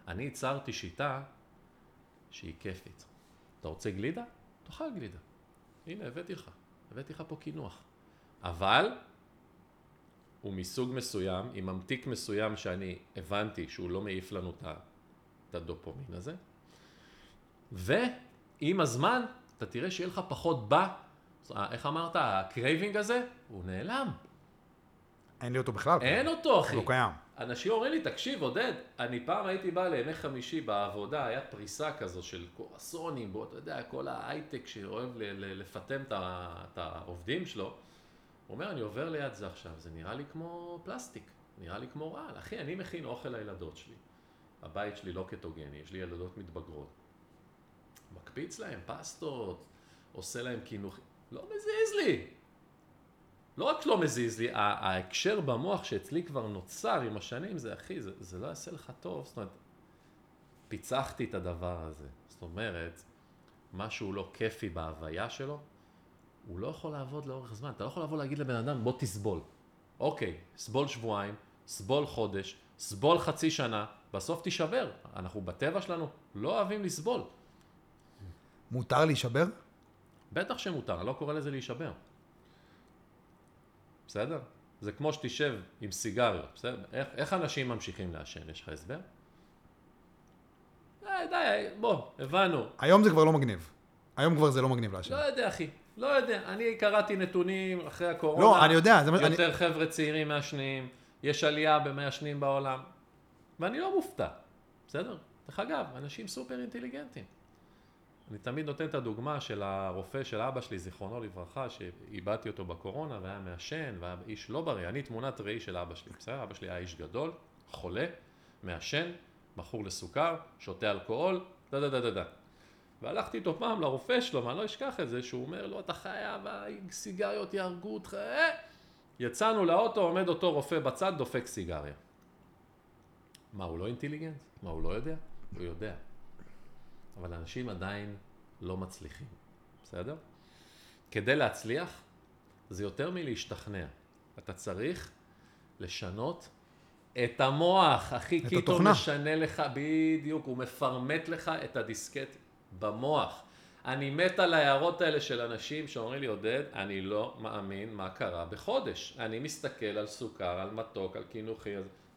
אני ייצרתי שיטה שהיא כיפית. אתה רוצה גלידה? תאכל גלידה. הנה, הבאתי לך. הבאתי לך פה קינוח. אבל הוא מסוג מסוים, עם ממתיק מסוים שאני הבנתי שהוא לא מעיף לנו את הדופמין הזה. ועם הזמן, אתה תראה שיהיה לך פחות בא. אה, איך אמרת? ה craving הזה, הוא נעלם. אין לי אותו בכלל. אין אותו, אחי. לא קיים. אנשים אומרים לי, תקשיב, עודד, אני פעם הייתי בא לימי חמישי בעבודה, היה פריסה כזו של קרואסונים, בוא, אתה יודע, כל ההייטק שאוהב ל- ל- לפטם את העובדים שלו. הוא אומר, אני עובר ליד זה עכשיו, זה נראה לי כמו פלסטיק, נראה לי כמו רעל. אחי, אני מכין אוכל לילדות שלי. הבית שלי לא קטוגני, יש לי ילדות מתבגרות. מקפיץ להם פסטות, עושה להם קינוח, לא מזיז לי. לא רק שלא מזיז לי, ההקשר במוח שאצלי כבר נוצר עם השנים זה, אחי, זה, זה לא יעשה לך טוב. זאת אומרת, פיצחתי את הדבר הזה. זאת אומרת, משהו לא כיפי בהוויה שלו, הוא לא יכול לעבוד לאורך זמן. אתה לא יכול לבוא להגיד לבן אדם, בוא תסבול. אוקיי, סבול שבועיים, סבול חודש, סבול חצי שנה, בסוף תישבר. אנחנו בטבע שלנו לא אוהבים לסבול. מותר להישבר? בטח שמותר, אני לא קורא לזה להישבר. בסדר? זה כמו שתשב עם סיגריות, בסדר? איך, איך אנשים ממשיכים לעשן? יש לך הסבר? די, די, בוא, הבנו. היום זה כבר לא מגניב. היום כבר זה לא מגניב לעשן. לא יודע, אחי. לא יודע. אני קראתי נתונים אחרי הקורונה. לא, אני יודע, זה יותר חבר'ה צעירים מעשנים, יש עלייה במעשנים בעולם, ואני לא מופתע, בסדר? דרך אגב, אנשים סופר אינטליגנטים. אני תמיד נותן את הדוגמה של הרופא של אבא שלי, זיכרונו לברכה, שאיבדתי אותו בקורונה והיה מעשן, והיה איש לא בריא. אני תמונת ראי של אבא שלי, בסדר? אבא שלי היה איש גדול, חולה, מעשן, מכור לסוכר, שותה אלכוהול, דה דה דה דה דה. והלכתי איתו פעם לרופא שלו, ואני לא אשכח את זה, שהוא אומר לו, אתה חייב, הסיגריות יהרגו אותך, אה? יצאנו לאוטו, עומד אותו רופא בצד, דופק סיגריה. מה, הוא לא אינטליגנט? מה, הוא לא יודע? הוא יודע. אבל אנשים עדיין לא מצליחים, בסדר? כדי להצליח, זה יותר מלהשתכנע. אתה צריך לשנות את המוח, אחי, את קיטו התוכנה. משנה לך, בדיוק, הוא מפרמט לך את הדיסקט במוח. אני מת על ההערות האלה של אנשים שאומרים לי, עודד, אני לא מאמין מה קרה בחודש. אני מסתכל על סוכר, על מתוק, על קינוחי,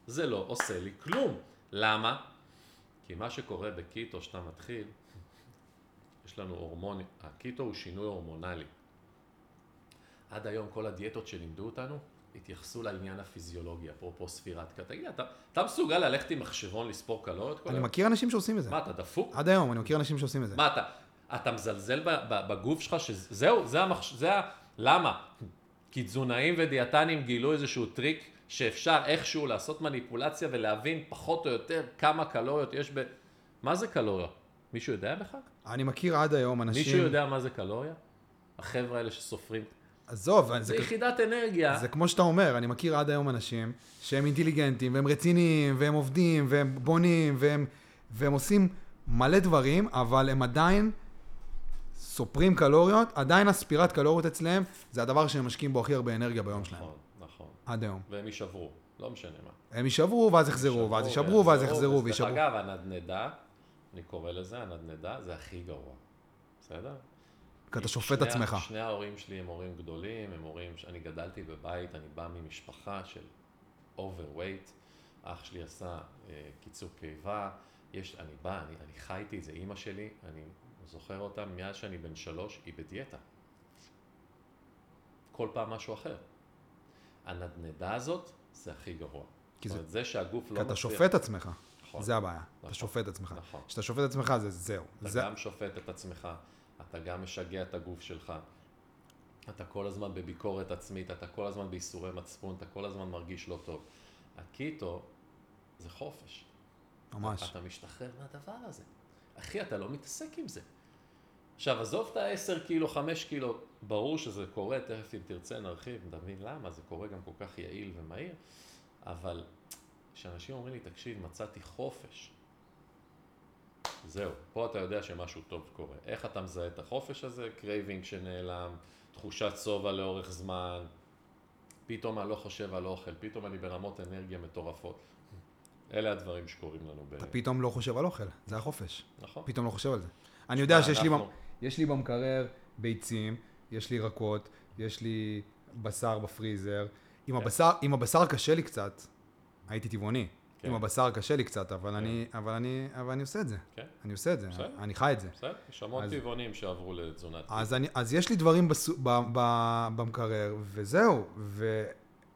זה לא עושה לי כלום. למה? כי מה שקורה בקיטו, שאתה מתחיל, יש לנו הורמון, הקיטו הוא שינוי הורמונלי. עד היום כל הדיאטות שלימדו אותנו, התייחסו לעניין הפיזיולוגי, אפרופו ספירת קט. תגיד, אתה, אתה מסוגל ללכת עם מחשבון לספור קלוריות אני היום? מכיר אנשים שעושים את זה. מה, אתה דפוק? עד היום, אני מכיר אנשים שעושים את זה. מה, אתה, אתה מזלזל ב- ב- בגוף שלך, שזהו, זה המחש... זה ה... למה? כי תזונאים ודיאטנים גילו איזשהו טריק שאפשר איכשהו לעשות מניפולציה ולהבין פחות או יותר כמה קלוריות יש ב... מה זה קלוריה? מישהו יודע בכלל? אני מכיר עד היום אנשים... מישהו יודע מה זה קלוריה? החבר'ה האלה שסופרים. עזוב, זה, זה יחידת אנרגיה. זה כמו שאתה אומר, אני מכיר עד היום אנשים שהם אינטליגנטים, והם רציניים, והם עובדים, והם בונים, והם, והם עושים מלא דברים, אבל הם עדיין סופרים קלוריות, עדיין הספירת קלוריות אצלם, זה הדבר שהם משקיעים בו הכי הרבה אנרגיה ביום שלהם. עד היום. והם יישברו, לא משנה מה. הם יישברו ואז יחזרו, ואז יישברו ואז יחזרו דרך ויישברו. אגב, הנדנדה, אני קורא לזה, הנדנדה זה הכי גרוע. בסדר? כי אתה שופט שני- עצמך. שני ההורים שלי הם הורים גדולים, הם הורים, אני גדלתי בבית, אני בא ממשפחה של overweight, אח שלי עשה אה, קיצור קיבה, יש, אני בא, אני, אני חייתי את זה, אימא שלי, אני זוכר אותה מאז שאני בן שלוש, היא בדיאטה. כל פעם משהו אחר. הנדנדה הזאת, זה הכי גרוע. כי זאת זה- אומרת, זה שהגוף לא כי אתה מצליח- שופט עצמך, נכון. זה הבעיה. אתה נכון. שופט עצמך. נכון. כשאתה שופט עצמך זה זהו. אתה זה- גם שופט את עצמך, אתה גם משגע את הגוף שלך, אתה כל הזמן בביקורת עצמית, אתה כל הזמן בייסורי מצפון, אתה כל הזמן מרגיש לא טוב. הקיטו זה חופש. ממש. אתה משתחרר מהדבר הזה. אחי, אתה לא מתעסק עם זה. עכשיו, עזוב את ה-10 קילו, 5 קילו, ברור שזה קורה, תכף אם תרצה נרחיב, נבין למה, זה קורה גם כל כך יעיל ומהיר, אבל כשאנשים אומרים לי, תקשיב, מצאתי חופש, זהו, פה אתה יודע שמשהו טוב קורה. איך אתה מזהה את החופש הזה? craving שנעלם, תחושת שובע לאורך זמן, פתאום אני לא חושב על אוכל, פתאום אני ברמות אנרגיה מטורפות. אלה הדברים שקורים לנו ב... אתה פתאום לא חושב על אוכל, זה החופש. נכון. פתאום לא חושב על זה. אני יודע שיש לי, אנחנו- במ- יש לי במקרר ביצים, יש לי ירקות, יש לי בשר בפריזר. עם כן. הבשר, עם הבשר קשה לי קצת, הייתי טבעוני. כן. עם הבשר קשה לי קצת, אבל אני, אבל אני, אבל אני עושה את זה. כן. אני עושה את זה, בסדר. אני חי את זה. בסדר, יש המון אז- טבעונים שעברו לתזונת אז, אני, אז יש לי דברים בסו, ב, ב, במקרר, וזהו.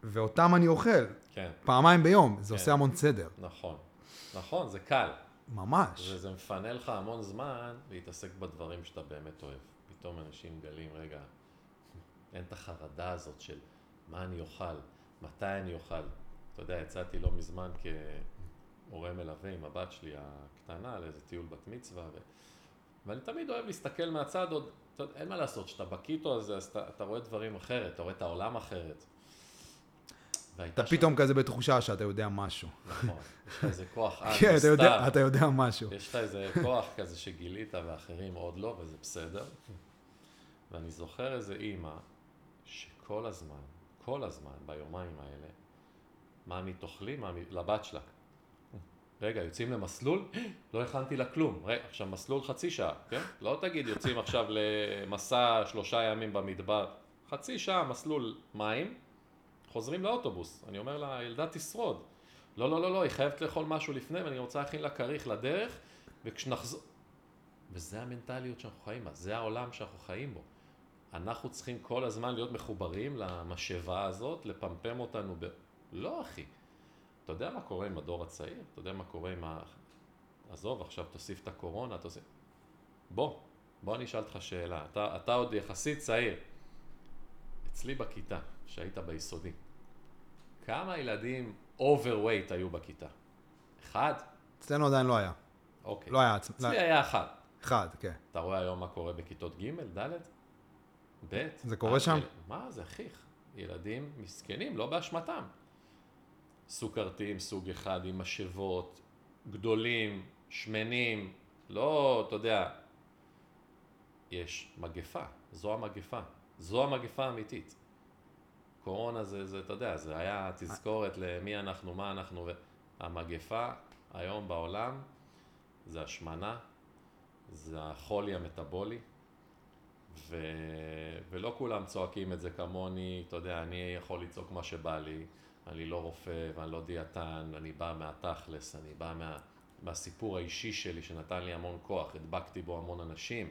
ואותם אני אוכל כן, פעמיים ביום, זה כן. עושה המון סדר. נכון. נכון, זה קל. ממש. וזה מפנה לך המון זמן להתעסק בדברים שאתה באמת אוהב. פתאום אנשים מגלים, רגע, אין את החרדה הזאת של מה אני אוכל, מתי אני אוכל. אתה יודע, יצאתי לא מזמן כהורה מלווה עם הבת שלי הקטנה לאיזה טיול בת מצווה, ו... ואני תמיד אוהב להסתכל מהצד עוד, אתה יודע, אין מה לעשות, כשאתה בקיטו הזה, אז אתה, אתה רואה דברים אחרת, אתה רואה את העולם אחרת. אתה שם- פתאום כזה בתחושה שאתה יודע משהו. נכון, יש לך איזה כוח [laughs] על, כן, אתה יודע- נסתר. אתה יודע משהו. יש לך איזה כוח כזה שגילית ואחרים עוד לא, וזה בסדר. ואני זוכר איזה אימא שכל הזמן, כל הזמן, ביומיים האלה, ממי תאכלי, ממי, לבת שלה. רגע, יוצאים למסלול? [gasps] לא הכנתי לה כלום. רגע, עכשיו מסלול חצי שעה, כן? [laughs] לא תגיד יוצאים עכשיו למסע שלושה ימים במדבר. חצי שעה מסלול מים, חוזרים לאוטובוס. אני אומר לה, הילדה תשרוד. לא, לא, לא, לא, היא חייבת לאכול משהו לפני ואני רוצה להכין לה כריך לדרך, וכשנחזור... וזה המנטליות שאנחנו חיים בה, זה העולם שאנחנו חיים בו. אנחנו צריכים כל הזמן להיות מחוברים למשאבה הזאת, לפמפם אותנו ב... לא, אחי. אתה יודע מה קורה עם הדור הצעיר? אתה יודע מה קורה עם ה... עזוב, עכשיו תוסיף את הקורונה, תוסיף... בוא, בוא אני אשאל אותך שאלה. אתה, אתה עוד יחסית צעיר. אצלי בכיתה, שהיית ביסודי, כמה ילדים overweight היו בכיתה? אחד? אצלנו עדיין לא היה. אוקיי. לא היה. עצ- לא- אצלי היה אחד. אחד, כן. אתה רואה היום מה קורה בכיתות ג', ד', ב'? זה קורה אה, שם? יל- מה זה, אחיך? ילדים מסכנים, לא באשמתם. סוכרתיים סוג אחד עם משאבות, גדולים, שמנים, לא, אתה יודע, יש מגפה, זו המגפה, זו המגפה האמיתית. קורונה זה, זה, אתה יודע, זה היה תזכורת למי אנחנו, מה אנחנו, המגפה היום בעולם זה השמנה, זה החולי המטאבולי, ו... ולא כולם צועקים את זה כמוני, אתה יודע, אני יכול לצעוק מה שבא לי, אני לא רופא ואני לא דיאטן, אני בא מהתכלס, אני בא מה... מהסיפור האישי שלי שנתן לי המון כוח, הדבקתי בו המון אנשים,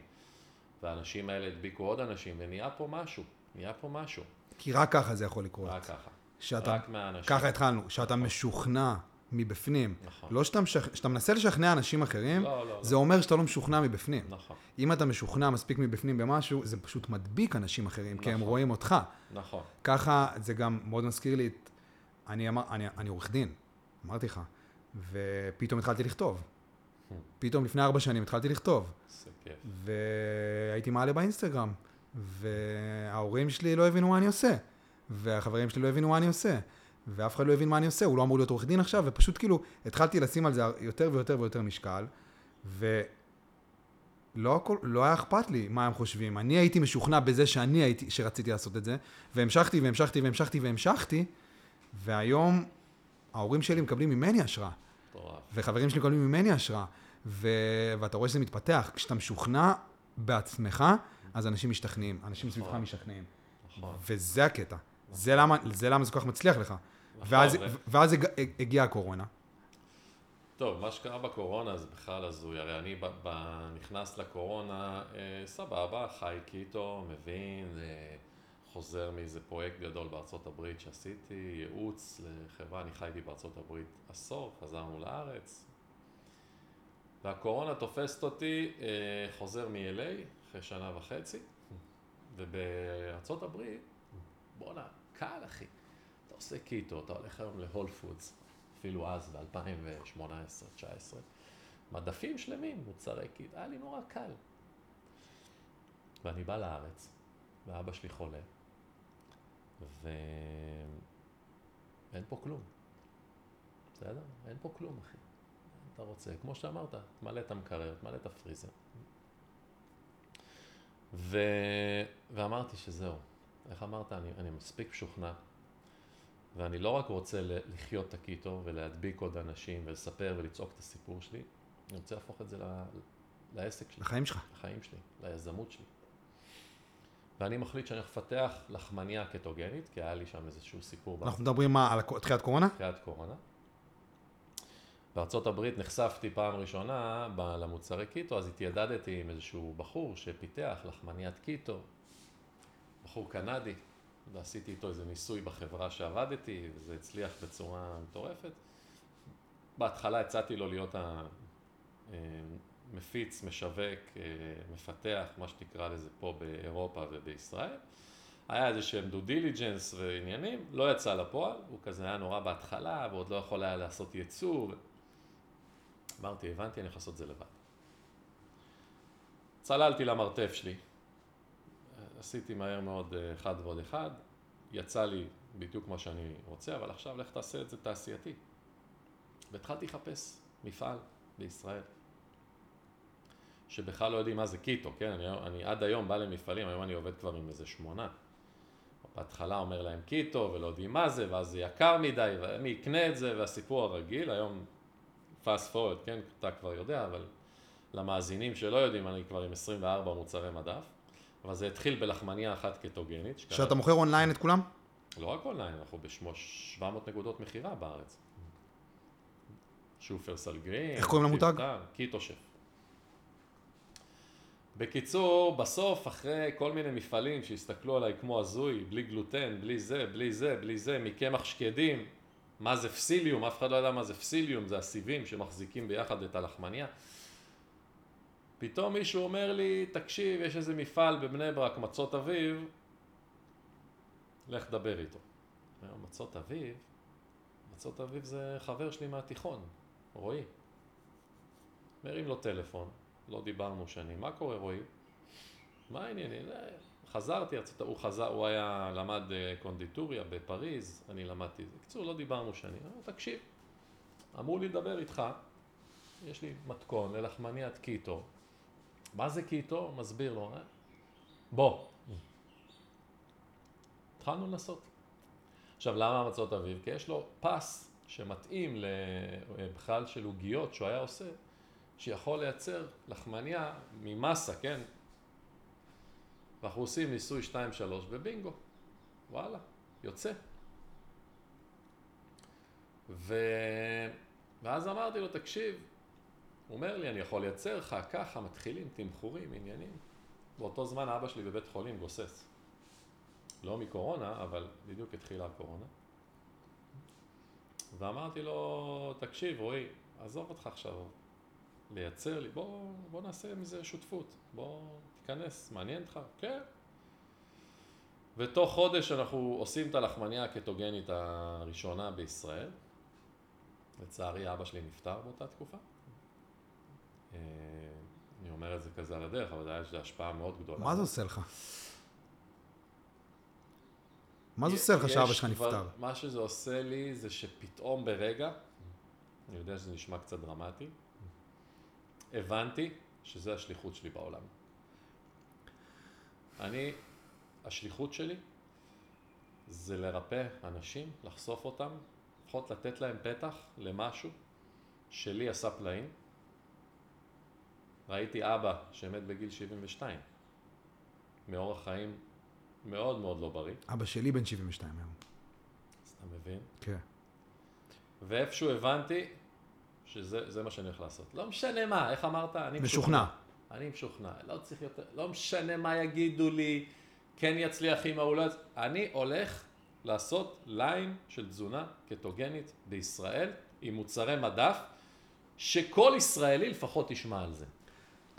והאנשים האלה הדביקו עוד אנשים, ונהיה פה משהו, נהיה פה משהו, כי רק ככה זה יכול לקרות. רק ככה, שאתה, רק מהאנשים. ככה התחלנו, שאתה משוכנע מבפנים. נכון. לא שאתה משכ- שאתה מנסה לשכנע אנשים אחרים, לא, לא, לא. זה אומר שאתה לא משוכנע מבפנים. נכון, אם אתה משוכנע מספיק מבפנים במשהו, זה פשוט מדביק אנשים אחרים, כי הם נכון. רואים אותך. נכון, ככה זה גם מאוד מזכיר לי את... אני, אמר, אני, אני עורך דין, אמרתי לך, ופתאום התחלתי לכתוב. פתאום לפני ארבע שנים התחלתי לכתוב. והייתי מעלה באינסטגרם, וההורים שלי לא הבינו מה אני עושה, והחברים שלי לא הבינו מה אני עושה, ואף אחד לא הבין מה אני עושה, הוא לא אמור להיות עורך דין עכשיו, ופשוט כאילו התחלתי לשים על זה יותר ויותר ויותר משקל, ולא הכל, לא היה אכפת לי מה הם חושבים. אני הייתי משוכנע בזה שאני הייתי, שרציתי לעשות את זה, והמשכתי והמשכתי והמשכתי והמשכתי, והיום ההורים שלי מקבלים ממני השראה. וחברים שלי מקבלים ממני השראה, ו... ואתה רואה שזה מתפתח. כשאתה משוכנע בעצמך, אז אנשים משתכנעים, אנשים סביבך נכון. משתכנעים. נכון. וזה הקטע. זה למה, זה למה זה כל כך מצליח לך. ואז, ו- ואז הג- הגיעה הקורונה. טוב, מה שקרה בקורונה זה בכלל הזוי, הרי אני ב- ב- נכנס לקורונה, אה, סבבה, חי קיטו, מבין, אה, חוזר מאיזה פרויקט גדול בארצות הברית שעשיתי, ייעוץ לחברה, אני חייתי בארצות הברית עשור, חזרנו לארץ, והקורונה תופסת אותי, אה, חוזר מ-LA אחרי שנה וחצי, ובארצות הברית, בואנה, קל אחי, אתה עושה קיטו, אתה הולך היום ל Whole Foods, אפילו אז, ב-2018-2019, מדפים שלמים, מוצרי קיטו, היה לי נורא קל. ואני בא לארץ, ואבא שלי חולה, ואין פה כלום. בסדר? אין פה כלום, אחי. אתה רוצה, כמו שאמרת, תמלא את המקרר, תמלא את הפריזר. ו... ואמרתי שזהו. איך אמרת? אני, אני מספיק משוכנע ואני לא רק רוצה לחיות את הקיטו ולהדביק עוד אנשים ולספר ולצעוק את הסיפור שלי, אני רוצה להפוך את זה ל- לעסק שלי, לחיים שלך. לחיים שלי, ליזמות שלי. ואני מחליט שאני הולך לפתח לחמניה קטוגנית, כי היה לי שם איזשהו סיפור אנחנו מדברים מה, על תחילת קורונה? בתחילת קורונה. בארצות הברית נחשפתי פעם ראשונה למוצרי קיטו, אז התיידדתי עם איזשהו בחור שפיתח לחמניית קיטו, בחור קנדי, ועשיתי איתו איזה ניסוי בחברה שעבדתי, וזה הצליח בצורה מטורפת. בהתחלה הצעתי לו להיות המפיץ, משווק, אה, מפתח, מה שתקרא לזה פה באירופה ובישראל. היה איזה שהם דו דיליג'נס ועניינים, לא יצא לפועל, הוא כזה היה נורא בהתחלה, ועוד לא יכול היה לעשות ייצוא. אמרתי, הבנתי, אני יכול לעשות את זה לבד. צללתי למרתף שלי, עשיתי מהר מאוד אה, אחד ועוד אחד, יצא לי בדיוק מה שאני רוצה, אבל עכשיו לך תעשה את זה תעשייתי. והתחלתי לחפש מפעל בישראל, שבכלל לא יודעים מה זה קיטו, כן? אני, אני עד היום בא למפעלים, היום אני עובד כבר עם איזה שמונה. בהתחלה אומר להם קיטו ולא יודעים מה זה, ואז זה יקר מדי, ומי יקנה את זה, והסיפור הרגיל, היום fast forward, כן? אתה כבר יודע, אבל למאזינים שלא יודעים, אני כבר עם 24 מוצרי מדף. אבל זה התחיל בלחמניה אחת קטוגנית. שאתה מוכר אונליין את כולם? לא רק אונליין, אנחנו ב-700 נקודות מכירה בארץ. שופרסל גרין. איך קוראים למותג? קיטו שף. בקיצור, בסוף, אחרי כל מיני מפעלים שהסתכלו עליי כמו הזוי, בלי גלוטן, בלי זה, בלי זה, בלי זה, מקמח שקדים, מה זה פסיליום, אף אחד לא יודע מה זה פסיליום, זה הסיבים שמחזיקים ביחד את הלחמניה. פתאום מישהו אומר לי, תקשיב, יש איזה מפעל בבני ברק, מצות אביב, לך דבר איתו. מצות אביב? מצות אביב זה חבר שלי מהתיכון, רועי. מרים לו טלפון, לא דיברנו שנים, מה קורה רועי? מה העניינים? חזרתי, הוא חזר, הוא היה, למד אה, קונדיטוריה בפריז, אני למדתי, בקיצור לא דיברנו שנים, תקשיב, אמרו לי לדבר איתך, יש לי מתכון ללחמניית קיטו, מה זה קיטו? מסביר לו, אה? בוא. התחלנו לנסות. עכשיו, למה מצות אביב? כי יש לו פס שמתאים לבכלל של עוגיות שהוא היה עושה, שיכול לייצר לחמניה ממסה, כן? ואנחנו עושים ניסוי 2-3 ובינגו. וואלה, יוצא. ו... ואז אמרתי לו, תקשיב, הוא אומר לי, אני יכול לייצר לך ככה, מתחילים תמחורים, עניינים. באותו זמן אבא שלי בבית חולים גוסס. לא מקורונה, אבל בדיוק התחילה הקורונה. ואמרתי לו, תקשיב, רועי, עזוב אותך עכשיו לייצר לי, בוא, בוא נעשה מזה שותפות, בוא תיכנס, מעניין אותך? כן. ותוך חודש אנחנו עושים את הלחמניה הקטוגנית הראשונה בישראל. לצערי אבא שלי נפטר באותה תקופה. אה, אני אומר את זה כזה על הדרך, אבל יש לזה השפעה מאוד גדולה. מה זה עושה לך? מה זה עושה לך שאבא שלך נפטר? מה שזה עושה לי זה שפתאום ברגע, אני יודע שזה נשמע קצת דרמטי, הבנתי שזה השליחות שלי בעולם. אני, השליחות שלי זה לרפא אנשים, לחשוף אותם, לפחות לתת להם פתח למשהו שלי עשה פלאים, ראיתי אבא שמת בגיל 72, מאורח חיים מאוד מאוד לא בריא. אבא שלי בן 72 היום. אז אתה מבין? כן. ואיפשהו הבנתי שזה מה שאני הולך לעשות. לא משנה מה, איך אמרת? אני משוכנע. אני משוכנע, לא צריך יותר, לא משנה מה יגידו לי, כן יצליח עם האולד, אני הולך לעשות ליין של תזונה קטוגנית בישראל עם מוצרי מדף, שכל ישראלי לפחות ישמע על זה.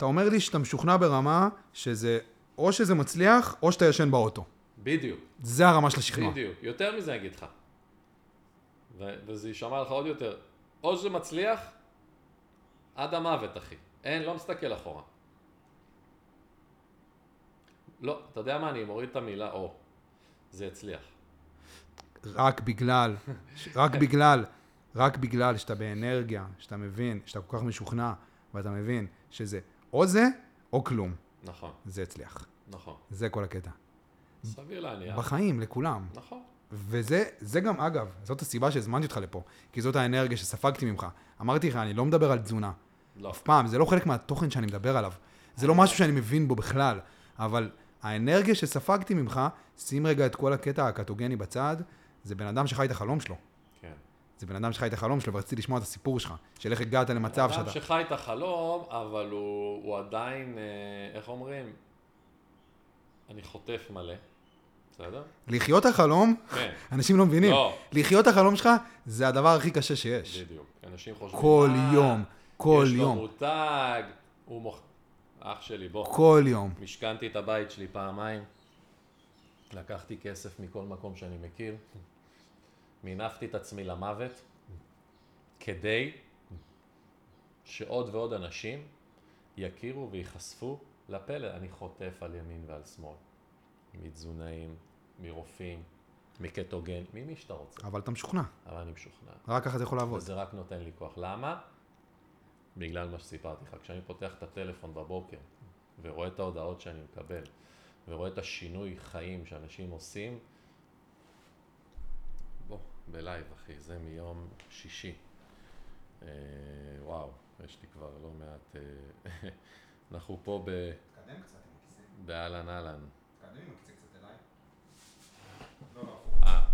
אתה אומר לי שאתה משוכנע ברמה שזה, או שזה מצליח, או שאתה ישן באוטו. בדיוק. זה הרמה של השכנוע. בדיוק. יותר מזה אני אגיד לך. ו- וזה יישמע לך עוד יותר. או שזה מצליח, עד המוות, אחי. אין, לא מסתכל אחורה. לא, אתה יודע מה? אני מוריד את המילה או. זה הצליח. רק בגלל, רק בגלל, רק בגלל שאתה באנרגיה, שאתה מבין, שאתה כל כך משוכנע, ואתה מבין שזה או זה, או כלום. נכון. זה הצליח. נכון. זה כל הקטע. סביר להניח. בחיים, לכולם. נכון. וזה זה גם, אגב, זאת הסיבה שהזמנתי אותך לפה, כי זאת האנרגיה שספגתי ממך. אמרתי לך, אני לא מדבר על תזונה. לא. אף פעם, זה לא חלק מהתוכן שאני מדבר עליו. זה לא משהו שאני מבין בו בכלל, אבל האנרגיה שספגתי ממך, שים רגע את כל הקטע הקטוגני בצד, זה בן אדם שחי את החלום שלו. זה בן אדם שחי את החלום שלו, ורציתי לשמוע את הסיפור שלך, של איך הגעת למצב שאתה... בן אדם שחי את החלום, אבל הוא, הוא עדיין, אה, איך אומרים? אני חוטף מלא, בסדר? לחיות החלום, כן, [laughs] אנשים לא מבינים. לא. לחיות החלום שלך זה הדבר הכי קשה שיש. בדיוק. אנשים חושבים, כל "אה, יום, כל יש לו יום, מותג, הוא מוכ... אח שלי, בוא. כל יום. משכנתי את הבית שלי פעמיים, לקחתי כסף מכל מקום שאני מכיר, מינפתי את עצמי למוות, כדי שעוד ועוד אנשים יכירו וייחשפו לפלא. אני חוטף על ימין ועל שמאל, מתזונאים, מרופאים, מקטוגן, ממי שאתה רוצה, אבל אתה משוכנע, אבל אני משוכנע. רק ככה זה יכול לעבוד. וזה רק נותן לי כוח. למה? בגלל מה שסיפרתי לך. כשאני פותח את הטלפון בבוקר ורואה את ההודעות שאני מקבל ורואה את השינוי חיים שאנשים עושים, בלייב אחי, זה מיום שישי. אה, וואו, יש לי כבר לא מעט... אה, [laughs] אנחנו פה ב... תקדם קצת עם הכיסא. באהלן אהלן. תקדם עם הכיסא קצת אליי. לא, לא. אה.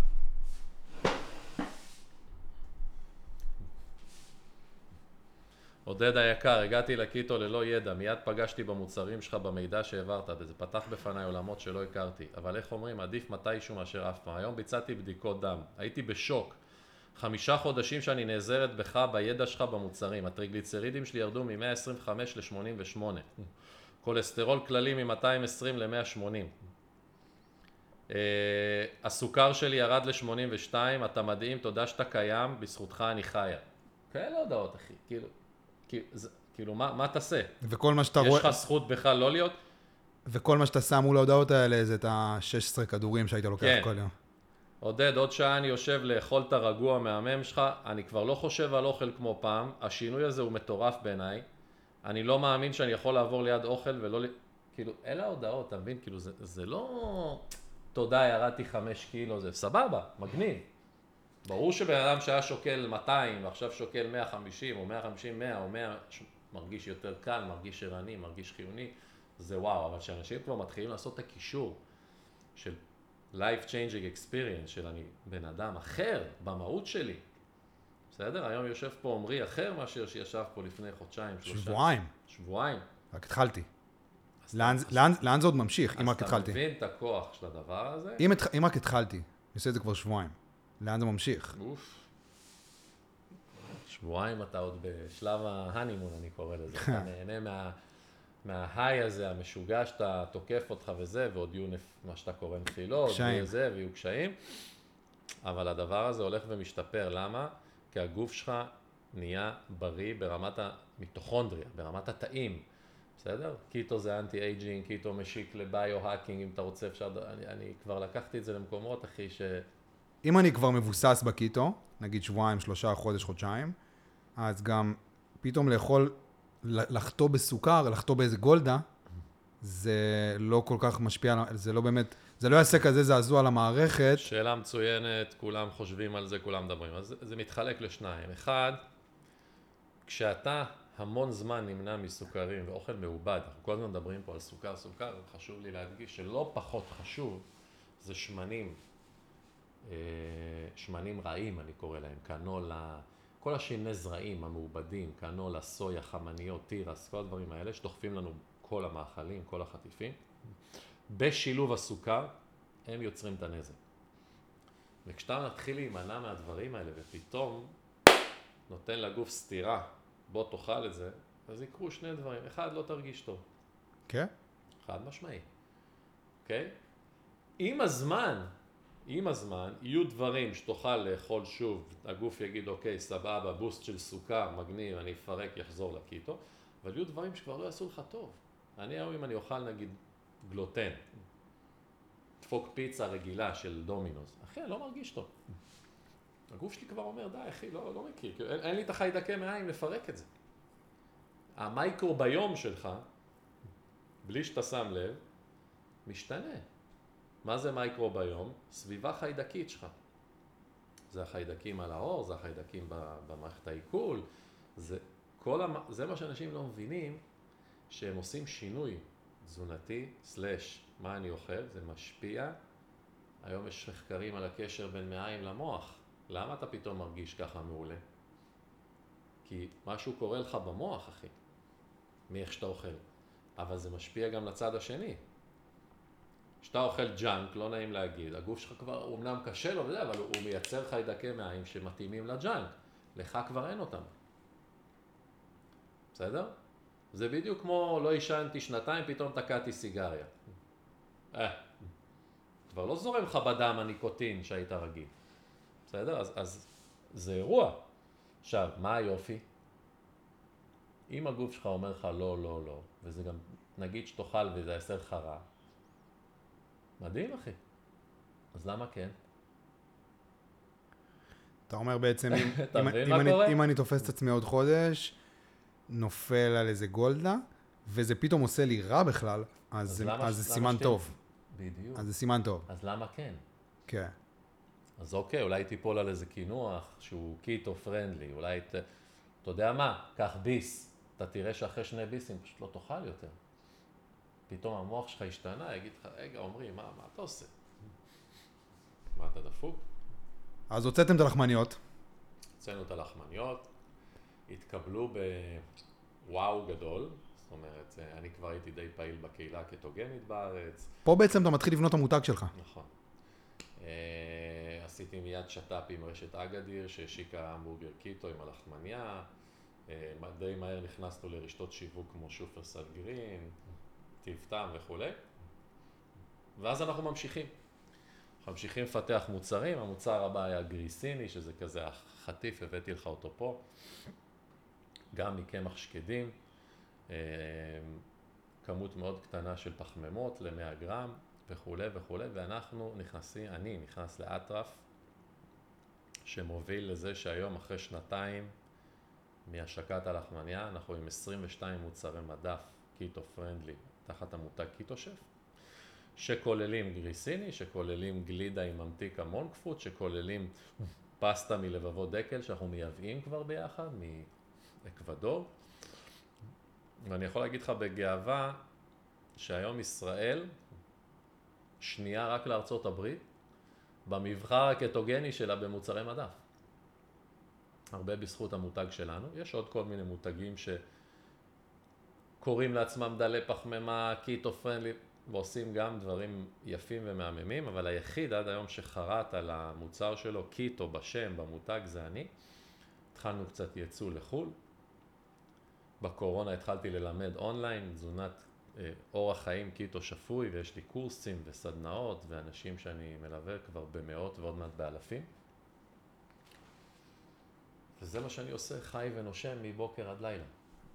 עודד היקר, הגעתי לקיטו ללא ידע, מיד פגשתי במוצרים שלך במידע שהעברת, וזה פתח בפניי עולמות שלא הכרתי. אבל איך אומרים, עדיף מתישהו מאשר אף פעם. היום ביצעתי בדיקות דם, הייתי בשוק. חמישה חודשים שאני נעזרת בך, בידע שלך במוצרים. הטריגליצרידים שלי ירדו מ-125 ל-88. כולסטרול כללי מ-220 ל-180. Uh, הסוכר שלי ירד ל-82, אתה מדהים, תודה שאתה קיים, בזכותך אני חיה. כאלה הודעות, אחי, כאילו, כאילו, מה, מה תעשה? וכל מה שאתה יש רואה, לך זכות בכלל לא להיות? וכל מה שאתה שם מול ההודעות האלה זה את ה-16 כדורים שהיית לוקח כן. כל יום. עודד, עוד שעה אני יושב לאכול את הרגוע המהמם שלך, אני כבר לא חושב על אוכל כמו פעם, השינוי הזה הוא מטורף בעיניי, אני לא מאמין שאני יכול לעבור ליד אוכל ולא... כאילו, אלה ההודעות, אתה מבין? כאילו, זה, זה לא... תודה, ירדתי חמש קילו, זה סבבה, מגניב. ברור שבן אדם שהיה שוקל 200 ועכשיו שוקל 150 או 150 100 או 100 ש- מרגיש יותר קל, מרגיש ערני, מרגיש חיוני, זה וואו, אבל כשאנשים כבר מתחילים לעשות את הקישור של life changing experience של אני בן אדם אחר במהות שלי, בסדר? היום יושב פה עמרי אחר מאשר שישב פה לפני חודשיים, שלושה. שבועיים, שבועיים. רק התחלתי. אז לאן אתה- לאן- לאן זה עוד ממשיך, אם אז רק אתה התחלתי? מבין את הכוח של הדבר הזה? אם אם רק התחלתי, אני עושה את זה כבר שבועיים. לאן זה ממשיך? אוף. שבועיים אתה עוד בשלב ההנימון, אני קורא לזה. [laughs] אתה נהנה מה... מה high הזה, המשוגע שאתה תוקף אותך וזה, ועוד יהיו נפ... מה שאתה קורא נפילות. ויהיה זה, ויהיו קשיים. אבל הדבר הזה הולך ומשתפר, למה? כי הגוף שלך נהיה בריא ברמת המיטוכונדריה, ברמת התאים, בסדר? קיטו זה anti-aging, קיטו משיק ל biohacking, אם אתה רוצה אפשר... אני, אני כבר לקחתי את זה למקומות, אחי, ש... אם אני כבר מבוסס בקיטו, נגיד שבועיים, שלושה, חודש, חודשיים, אז גם פתאום לאכול, לחטוא בסוכר, לחטוא באיזה גולדה, זה לא כל כך משפיע, זה לא באמת, זה לא יעשה כזה זעזוע למערכת. שאלה מצוינת, כולם חושבים על זה, כולם מדברים. אז זה- מתחלק לשניים. אחד, כשאתה המון זמן נמנע מסוכרים ואוכל מעובד, אנחנו כל הזמן מדברים פה על סוכר, סוכר, חשוב לי להדגיש שלא פחות חשוב זה שמנים, שמנים רעים אני קורא להם, קנולה, כל השמני זרעים המעובדים, קנולה, סויה, חמניות, תירס, כל הדברים האלה שדוחפים לנו כל המאכלים, כל החטיפים, בשילוב הסוכר, הם יוצרים את הנזק. וכשאתה מתחיל להימנע מהדברים האלה ופתאום נותן לגוף סטירה, בוא תאכל את זה, אז יקרו שני דברים. אחד, לא תרגיש טוב. כן? חד משמעי. אוקיי? עם הזמן, עם הזמן, יהיו דברים שתוכל לאכול שוב, הגוף יגיד, אוקיי, סבבה, בוסט של סוכר, מגניב, אני אפרק, יחזור לקיטו, אבל יהיו דברים שכבר לא יעשו לך טוב. אני היום, אם אני אוכל נגיד גלוטן, דפוק פיצה רגילה של דומינוס, אחי, אני לא מרגיש טוב. הגוף שלי כבר אומר, די, אחי, לא, לא מכיר, כאילו, אין, אין לי את החיידקי מעיים לפרק את זה. המייקרוביום שלך, בלי שאתה שם לב, משתנה. מה זה מייקרוביום? סביבה חיידקית שלך. זה החיידקים על העור, זה החיידקים במערכת העיכול, זה, כל המ... זה מה שאנשים לא מבינים, שהם עושים שינוי תזונתי, סלאש, מה אני אוכל, זה משפיע. היום יש מחקרים על הקשר בין מעיים למוח. למה אתה פתאום מרגיש ככה מעולה? כי משהו קורה לך במוח, אחי, מאיך שאתה אוכל. אבל זה משפיע גם לצד השני. כשאתה אוכל ג'אנק, לא נעים להגיד, הגוף שלך כבר, אמנם קשה לו וזה, אבל הוא, הוא מייצר חיידקי מעיים שמתאימים לג'אנק. לך כבר אין אותם. בסדר? זה בדיוק כמו לא עישנתי שנתיים, פתאום תקעתי סיגריה. אה, כבר לא זורם לך בדם הניקוטין שהיית רגיל. בסדר? אז, אז זה אירוע. עכשיו, מה היופי? אם הגוף שלך אומר לך לא, לא, לא, וזה גם, נגיד שתאכל וזה יעשה לך רע, מדהים אחי. אז למה כן? אתה אומר בעצם, [laughs] אם, אתה אם, מבין אם, מה אני, קורה? אם אני תופס את עצמי עוד חודש, נופל על איזה גולדה, וזה פתאום עושה לי רע בכלל, אז, אז זה, למה- אז זה סימן שתהיה? טוב. בדיוק. אז זה סימן טוב, אז למה כן? כן. אז אוקיי, אולי תיפול על איזה קינוח שהוא קיטו פרנדלי, אולי ת... אתה יודע מה, קח ביס, אתה תראה שאחרי שני ביסים פשוט לא תאכל יותר. פתאום המוח שלך השתנה, יגיד לך, רגע, עמרי, מה, מה אתה עושה? מה, אתה דפוק? אז הוצאתם את הלחמניות, הוצאנו את הלחמניות, התקבלו בוואו גדול, זאת אומרת, אה, אני כבר הייתי די פעיל בקהילה הקטוגנית בארץ, פה בעצם אתה מתחיל לבנות את המותג שלך. נכון. אה, עשיתי מיד שת"פ עם רשת אגדיר שהשיקה המבורגר קיטו עם הלחמניה. אה, די מהר נכנסנו לרשתות שיווק כמו שופרסל גרין, טיב טעם וכולי. ואז אנחנו ממשיכים. אנחנו ממשיכים לפתח מוצרים, המוצר הבא היה גריסיני, שזה כזה החטיף, הבאתי לך אותו פה. גם מקמח שקדים. אה, כמות מאוד קטנה של פחמימות ל-100 גרם וכולי וכולי, ואנחנו נכנסים, אני נכנס לאטרף, שמוביל לזה שהיום אחרי שנתיים מהשקת הלחמניה, אנחנו עם 22 מוצרי מדף keto friendly תחת המותג קיטו שף, שכוללים גריסיני, שכוללים גלידה עם ממתיק ה monk fruit, שכוללים פסטה מלבבות דקל שאנחנו מייבאים כבר במיוחד מאקוודור. ואני יכול להגיד לך בגאווה שהיום ישראל שנייה רק לארצות הברית במבחר הקטוגני שלה במוצרי מדף. הרבה בזכות המותג שלנו. יש עוד כל מיני מותגים שקוראים לעצמם דלי פחמימה, keto friendly, ועושים גם דברים יפים ומהממים, אבל היחיד עד היום שחרט על המוצר שלו, קיטו בשם, במותג, זה אני. התחלנו קצת ייצוא לחו"ל. בקורונה התחלתי ללמד אונליין, תזונת אה, אורח חיים קיטו שפוי, ויש לי קורסים וסדנאות ואנשים שאני מלווה כבר במאות ועוד מעט באלפים. וזה מה שאני עושה, חי ונושם מבוקר עד לילה.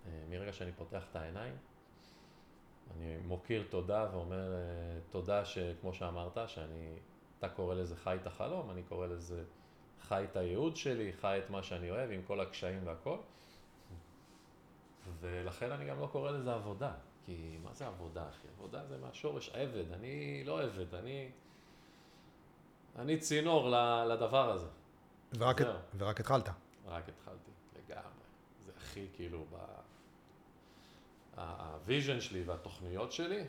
אה, מרגע שאני פותח את העיניים, אני מוקיר תודה ואומר אה, תודה שכמו שאמרת, שאני, אתה קורא לזה חי את החלום, אני קורא לזה חי את הייעוד שלי, חי את מה שאני אוהב עם כל הקשיים והכל. ולכן אני גם לא קורא לזה עבודה, כי מה זה עבודה, אחי? עבודה זה מהשורש עבד, אני לא עבד, אני, אני צינור לדבר הזה. ורק, זהו. ורק התחלת. רק התחלתי, לגמרי. זה הכי כאילו ב... ה vision שלי והתוכניות שלי,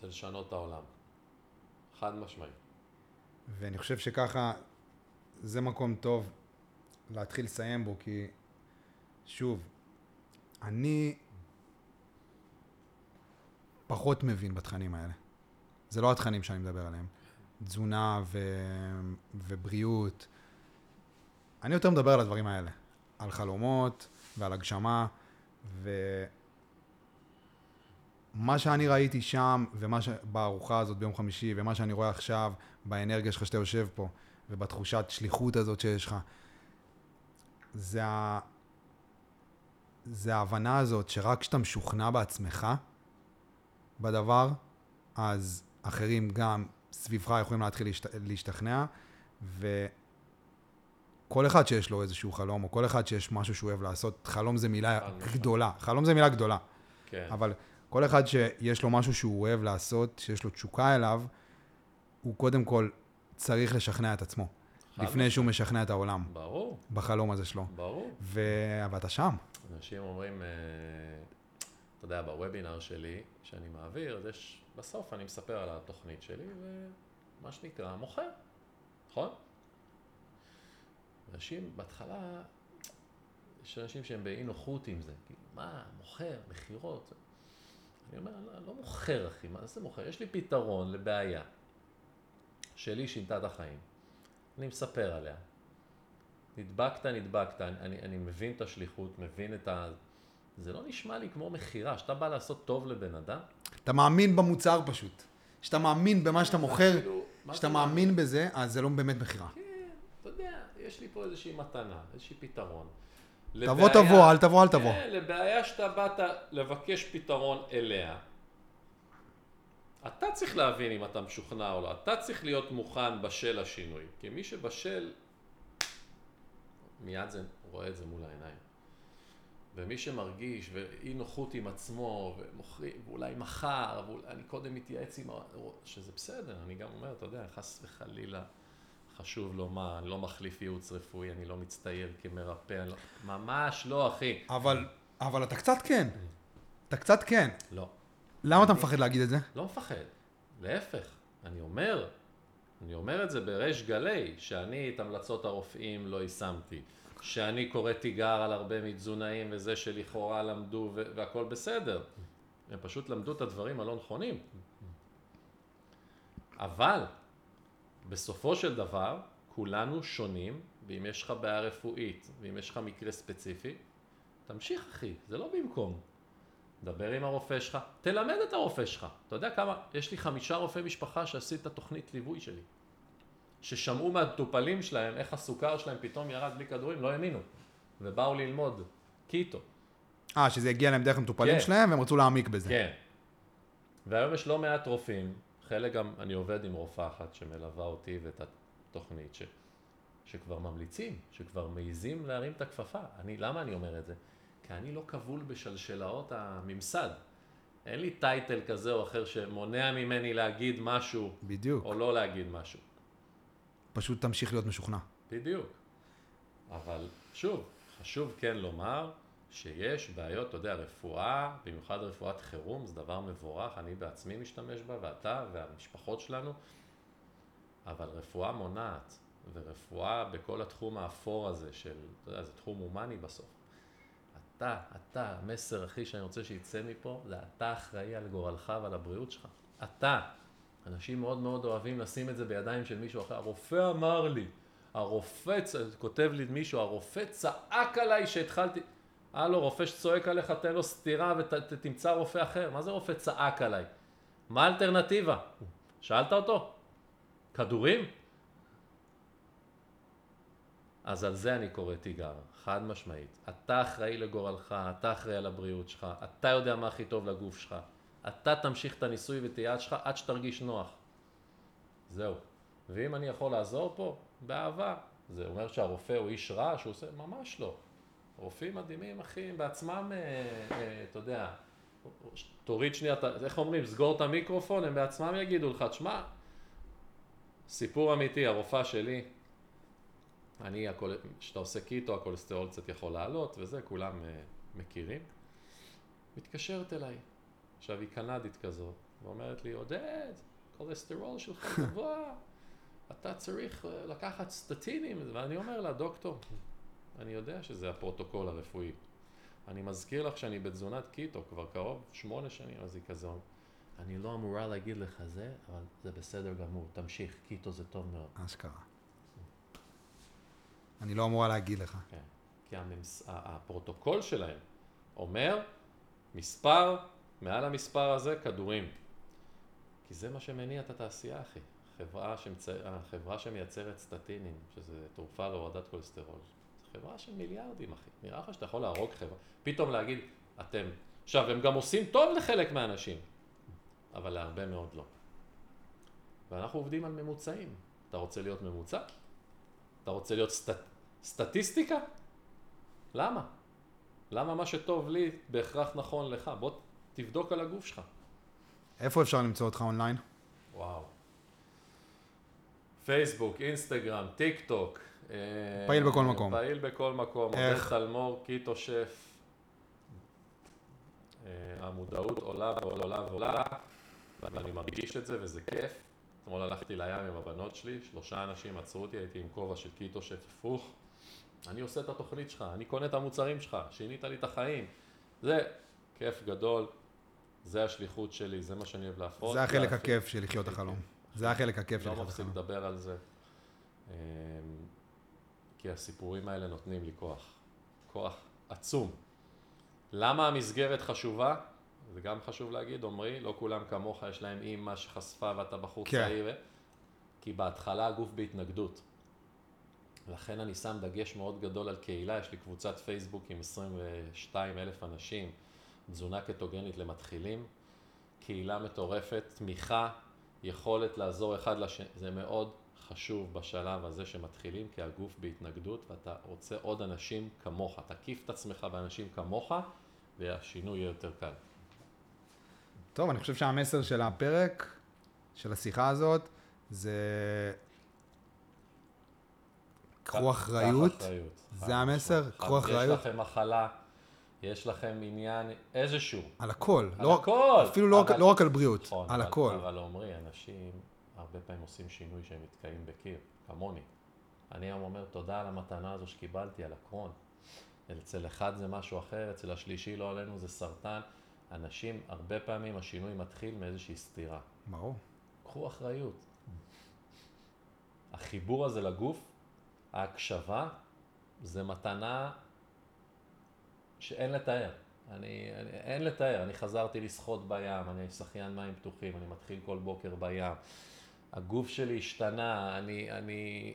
זה לשנות את העולם. חד משמעי. ואני חושב שככה, זה מקום טוב להתחיל לסיים בו, כי שוב, אני פחות מבין בתכנים האלה. זה לא התכנים שאני מדבר עליהם. תזונה ו... ובריאות. אני יותר מדבר על הדברים האלה. על חלומות ועל הגשמה, ומה שאני ראיתי שם, ומה ש... בארוחה הזאת ביום חמישי, ומה שאני רואה עכשיו, באנרגיה שלך שאתה יושב פה, ובתחושת שליחות הזאת שיש לך, זה, ה... זה ההבנה הזאת שרק כשאתה משוכנע בעצמך בדבר, אז אחרים גם סביבך יכולים להתחיל להשת... להשתכנע, וכל אחד שיש לו איזשהו חלום, או כל אחד שיש משהו שהוא אוהב לעשות, חלום זה מילה. גדולה, חלום זה מילה גדולה, כן. אבל כל אחד שיש לו משהו שהוא אוהב לעשות, שיש לו תשוקה אליו, הוא קודם כל צריך לשכנע את עצמו, לפני שהוא משכנע את העולם ברור, בחלום הזה שלו. ברור. ו... ואתה שם. אנשים אומרים, אה, אתה יודע, בוובינר שלי, שאני מעביר, אז יש, בסוף אני מספר על התוכנית שלי, ומה שנקרא, מוכר, נכון? אנשים, בהתחלה, יש אנשים שהם באי נוחות עם זה, כאילו, מה, מוכר, מכירות. אני אומר, אני לא מוכר אחי, מה זה מוכר? יש לי פתרון לבעיה שלי שינתה את החיים. אני מספר עליה. נדבקת, נדבקת, אני, אני, מבין את השליחות, מבין את ה... זה לא נשמע לי כמו מכירה, שאתה בא לעשות טוב לבן אדם. אתה מאמין במוצר פשוט. כשאתה מאמין במה שאתה מוכר, כאילו, זה מאמין בזה, אז זה לא באמת מכירה. כן, יש לי פה איזושהי מתנה, איזשהי פתרון. תבוא, לבעיה- תבוא, אל תבוא, אל תבוא. כן, לבעיה שאתה באת לבקש פתרון אליה. אתה צריך להבין אם אתה משוכנע או לא. אתה צריך להיות מוכן בשל השינוי. כי מי שבשל, מיד זה, רואה את זה מול העיניים. ומי שמרגיש, ואי נוחות עם עצמו, ומוכרים, ואולי מחר, ואני קודם מתייעץ עם ה... שזה בסדר, אני גם אומר, אתה יודע, חס וחלילה, חשוב לומר, אני לא מחליף ייעוץ רפואי, אני לא מצטייר כמרפא, לא... ממש לא, אחי. אבל, אבל אתה קצת כן. אתה קצת כן. לא. למה אתה מפחד להגיד את זה? לא מפחד, להפך, אני אומר, אני אומר את זה בריש גלי, שאני את המלצות הרופאים לא יישמתי, שאני קורא תיגר על הרבה מתזונאים וזה שלכאורה למדו והכל בסדר, הם פשוט למדו את הדברים הלא נכונים. אבל, בסופו של דבר, כולנו שונים, ואם יש לך בעיה רפואית, ואם יש לך מקרה ספציפי, תמשיך אחי, זה לא במקום. דבר עם הרופא שלך, תלמד את הרופא שלך. אתה יודע כמה, יש לי חמישה רופאי משפחה שעשית את התוכנית ליווי שלי. ששמעו מהמטופלים שלהם איך הסוכר שלהם פתאום ירד בלי כדורים, לא האמינו. ובאו ללמוד קיטו. אה, שזה הגיע להם דרך המטופלים כן. שלהם, והם רצו להעמיק בזה. כן. והיום יש לא מעט רופאים, חלק גם, אני עובד עם רופאה אחת שמלווה אותי ואת התוכנית, ש, שכבר ממליצים, שכבר מעיזים להרים את הכפפה. אני, למה אני אומר את זה? כי אני לא כבול בשלשלאות הממסד. אין לי טייטל כזה או אחר שמונע ממני להגיד משהו בדיוק. או לא להגיד משהו. פשוט תמשיך להיות משוכנע. בדיוק. אבל שוב, חשוב כן לומר שיש בעיות, אתה יודע, רפואה, במיוחד רפואת חירום, זה דבר מבורך, אני בעצמי משתמש בה, ואתה והמשפחות שלנו, אבל רפואה מונעת, ורפואה בכל התחום האפור הזה של, אתה יודע, זה תחום הומני בסוף. אתה, אתה, המסר הכי שאני רוצה שיצא מפה, זה אתה אחראי על גורלך ועל הבריאות שלך. אתה. אנשים מאוד מאוד אוהבים לשים את זה בידיים של מישהו אחר. הרופא אמר לי, הרופא, כותב לי מישהו, הרופא צעק עליי שהתחלתי... הלו, רופא שצועק עליך, תן לו סטירה ותמצא רופא אחר. מה זה רופא צעק עליי? מה האלטרנטיבה? שאלת אותו? כדורים? אז על זה אני קורא תיגר, חד משמעית. אתה אחראי לגורלך, אתה אחראי על הבריאות שלך, אתה יודע מה הכי טוב לגוף שלך. אתה תמשיך את הניסוי וטעייה שלך עד שתרגיש נוח. זהו. ואם אני יכול לעזור פה, באהבה. זה אומר שהרופא הוא איש רע שהוא עושה? ממש לא. רופאים מדהימים, אחי, הם בעצמם, אה, אה, אתה יודע, תוריד שנייה, איך אומרים, סגור את המיקרופון, הם בעצמם יגידו לך, תשמע, סיפור אמיתי, הרופאה שלי, אני, כשאתה עושה קיטו, הכולסטרול קצת יכול לעלות וזה, כולם אה, מכירים. מתקשרת אליי, עכשיו היא קנדית כזאת, ואומרת לי, עודד, כולסטרול שלך גבוה, אתה צריך לקחת סטטינים, ואני אומר לה, דוקטור, אני יודע שזה הפרוטוקול הרפואי. אני מזכיר לך שאני בתזונת קיטו כבר קרוב שמונה שנים, אז היא כזה, אני לא אמורה להגיד לך זה, אבל זה בסדר גמור, תמשיך, קיטו זה טוב מאוד. אשכרה. אני לא אמורה להגיד לך. כן. כי הממס... הפרוטוקול שלהם אומר מספר, מעל המספר הזה כדורים. כי זה מה שמניע את התעשייה, אחי. חברה, שמצ... החברה שמייצרת סטטינים, שזה תרופה להורדת כולסטרול, חברה של מיליארדים, אחי. נראה לך שאתה יכול להרוג חברה. פתאום להגיד, אתם... עכשיו, הם גם עושים טוב לחלק מהאנשים, אבל להרבה מאוד לא. ואנחנו עובדים על ממוצעים. אתה רוצה להיות ממוצע? אתה רוצה להיות סט... סטטיסטיקה? למה? למה מה שטוב לי בהכרח נכון לך? בוא תבדוק על הגוף שלך. איפה אפשר למצוא אותך אונליין? וואו. פייסבוק, אינסטגרם, טיק טוק. אה, פעיל בכל מקום. פעיל בכל מקום. איך? עודד טלמור, קיטו שף. אה, המודעות עולה ועולה ועולה, ואני מרגיש את זה וזה כיף. אתמול הלכתי לים עם הבנות שלי, שלושה אנשים עצרו אותי, הייתי עם כובע של קיטו שף הפוך. אני עושה את התוכנית שלך, אני קונה את המוצרים שלך, שינית לי את החיים. זה כיף גדול. זה השליחות שלי, זה מה שאני אוהב להפרות. זה החלק. הכיף של לחיות החלום. זה החלק הכיף של לא לחיות את מפסיק החלום. לדבר על זה, אמ, כי הסיפורים האלה נותנים לי כוח. כוח עצום. למה המסגרת חשובה? זה גם חשוב להגיד, עמרי, לא כולם כמוך, יש להם אימא שחשפה ואתה בחור כן. צעיר. כי בהתחלה הגוף בהתנגדות. לכן אני שם דגש מאוד גדול על קהילה, יש לי קבוצת פייסבוק עם 22 אלף אנשים, תזונה קטוגנית למתחילים, קהילה מטורפת, תמיכה, יכולת לעזור אחד לשני, זה מאוד חשוב בשלב הזה שמתחילים, כי הגוף בהתנגדות ואתה רוצה עוד אנשים כמוך, תקיף את עצמך באנשים כמוך והשינוי יהיה יותר קל. טוב, אני חושב שהמסר של הפרק, של השיחה הזאת, זה... קחו אחריות. זה המסר? קחו אחריות. יש לכם מחלה, יש לכם עניין איזשהו. על הכל. על לא הכל. אפילו לא רק- אבל- לא רק על בריאות, נכון, על אבל- הכל. אבל עמרי, אנשים הרבה פעמים עושים שינוי שהם נתקעים בקיר, כמוני. אני היום אומר תודה על המתנה הזו שקיבלתי, על הקרון. אצל אחד זה משהו אחר, אצל השלישי לא עלינו זה סרטן. אנשים, הרבה פעמים השינוי מתחיל מאיזושהי סתירה. ברור. קחו אחריות. החיבור הזה לגוף, ההקשבה, זה מתנה שאין לתאר. אני, אני, אין לתאר, אני חזרתי לשחות בים, אני שחיין מים פתוחים, אני מתחיל כל בוקר בים. הגוף שלי השתנה, אני, אני,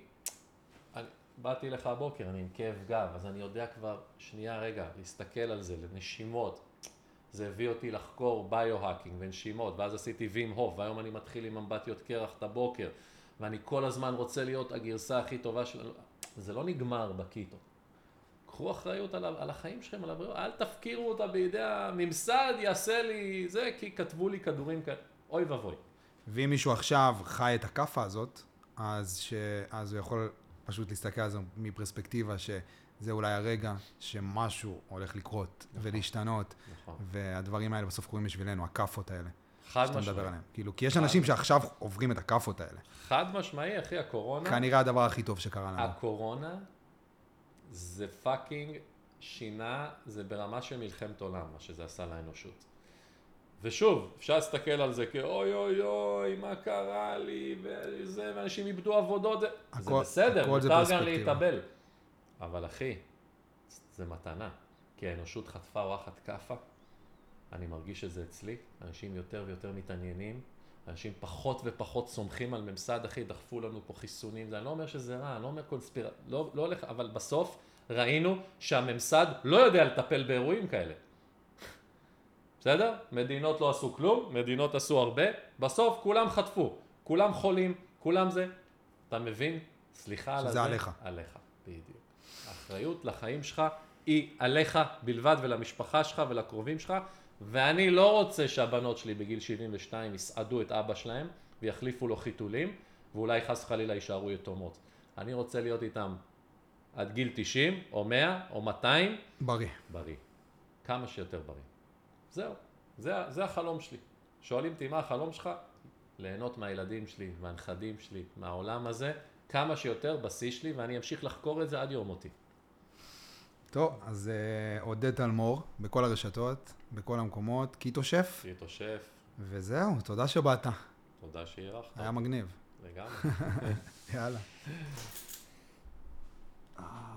אני באתי לך הבוקר, אני עם כאב גב, אז אני יודע כבר, שנייה רגע, להסתכל על זה, לנשימות. זה הביא אותי לחקור ביו-האקינג ונשימות, ואז עשיתי וים הוף, והיום אני מתחיל עם אמבטיות קרח את הבוקר, ואני כל הזמן רוצה להיות הגרסה הכי טובה של... זה לא נגמר בקיטו. קחו אחריות על, על החיים שלכם, על הבריאות, אל תפקירו אותה בידי הממסד, יעשה לי זה, כי כתבו לי כדורים כאלה. אוי ואבוי. ואם מישהו עכשיו חי את הכאפה הזאת, אז, ש... אז הוא יכול פשוט להסתכל על זה מפרספקטיבה שזה אולי הרגע שמשהו הולך לקרות ולהשתנות, נכון. והדברים האלה בסוף קורים בשבילנו, הכאפות האלה, חד שאתה מדבר משמעי. עליהם. כאילו, כי יש אנשים שעכשיו עוברים את הכאפות האלה. חד משמעי, אחי, הקורונה... כנראה הדבר הכי טוב שקרה לנו. הקורונה זה פאקינג שינה, זה ברמה של מלחמת עולם, מה שזה עשה לאנושות. ושוב, אפשר להסתכל על זה כאוי אוי אוי, מה קרה לי, וזה, ואנשים איבדו עבודות, זה, זה הכל- בסדר, הכל מותר גם. להתאבל. אבל אחי, זה מתנה, כי האנושות חטפה אורחת כאפה, אני מרגיש את זה אצלי, אנשים יותר ויותר מתעניינים, אנשים פחות ופחות סומכים על ממסד, אחי, דחפו לנו פה חיסונים, זה, אני לא אומר שזה רע, אני לא אומר קונספירציה, לא, לא הולך, אבל בסוף ראינו שהממסד לא יודע לטפל באירועים כאלה. בסדר? מדינות לא עשו כלום, מדינות עשו הרבה, בסוף כולם חטפו, כולם חולים, כולם זה. אתה מבין? סליחה על שזה הזה. עליך. עליך, בדיוק. האחריות לחיים שלך היא עליך בלבד ולמשפחה שלך ולקרובים שלך, ואני לא רוצה שהבנות שלי בגיל 72 יסעדו את אבא שלהם ויחליפו לו חיתולים, ואולי חס וחלילה יישארו יתומות. אני רוצה להיות איתם עד גיל 90, או 100, או 200, בריא. בריא. כמה שיותר בריא. זהו, זה, זה החלום שלי. שואלים אותי מה החלום שלך? ליהנות מהילדים שלי, מהנכדים שלי, מהעולם הזה, כמה שיותר בשיא שלי, ואני אמשיך לחקור את זה עד יום מותי. טוב, אז אה, עודד תלמור, בכל הרשתות, בכל המקומות, קיטו שף, קיטו שף, וזהו, תודה שבאת, תודה שאירחת. היה מגניב. לגמרי. [laughs] יאללה. [laughs]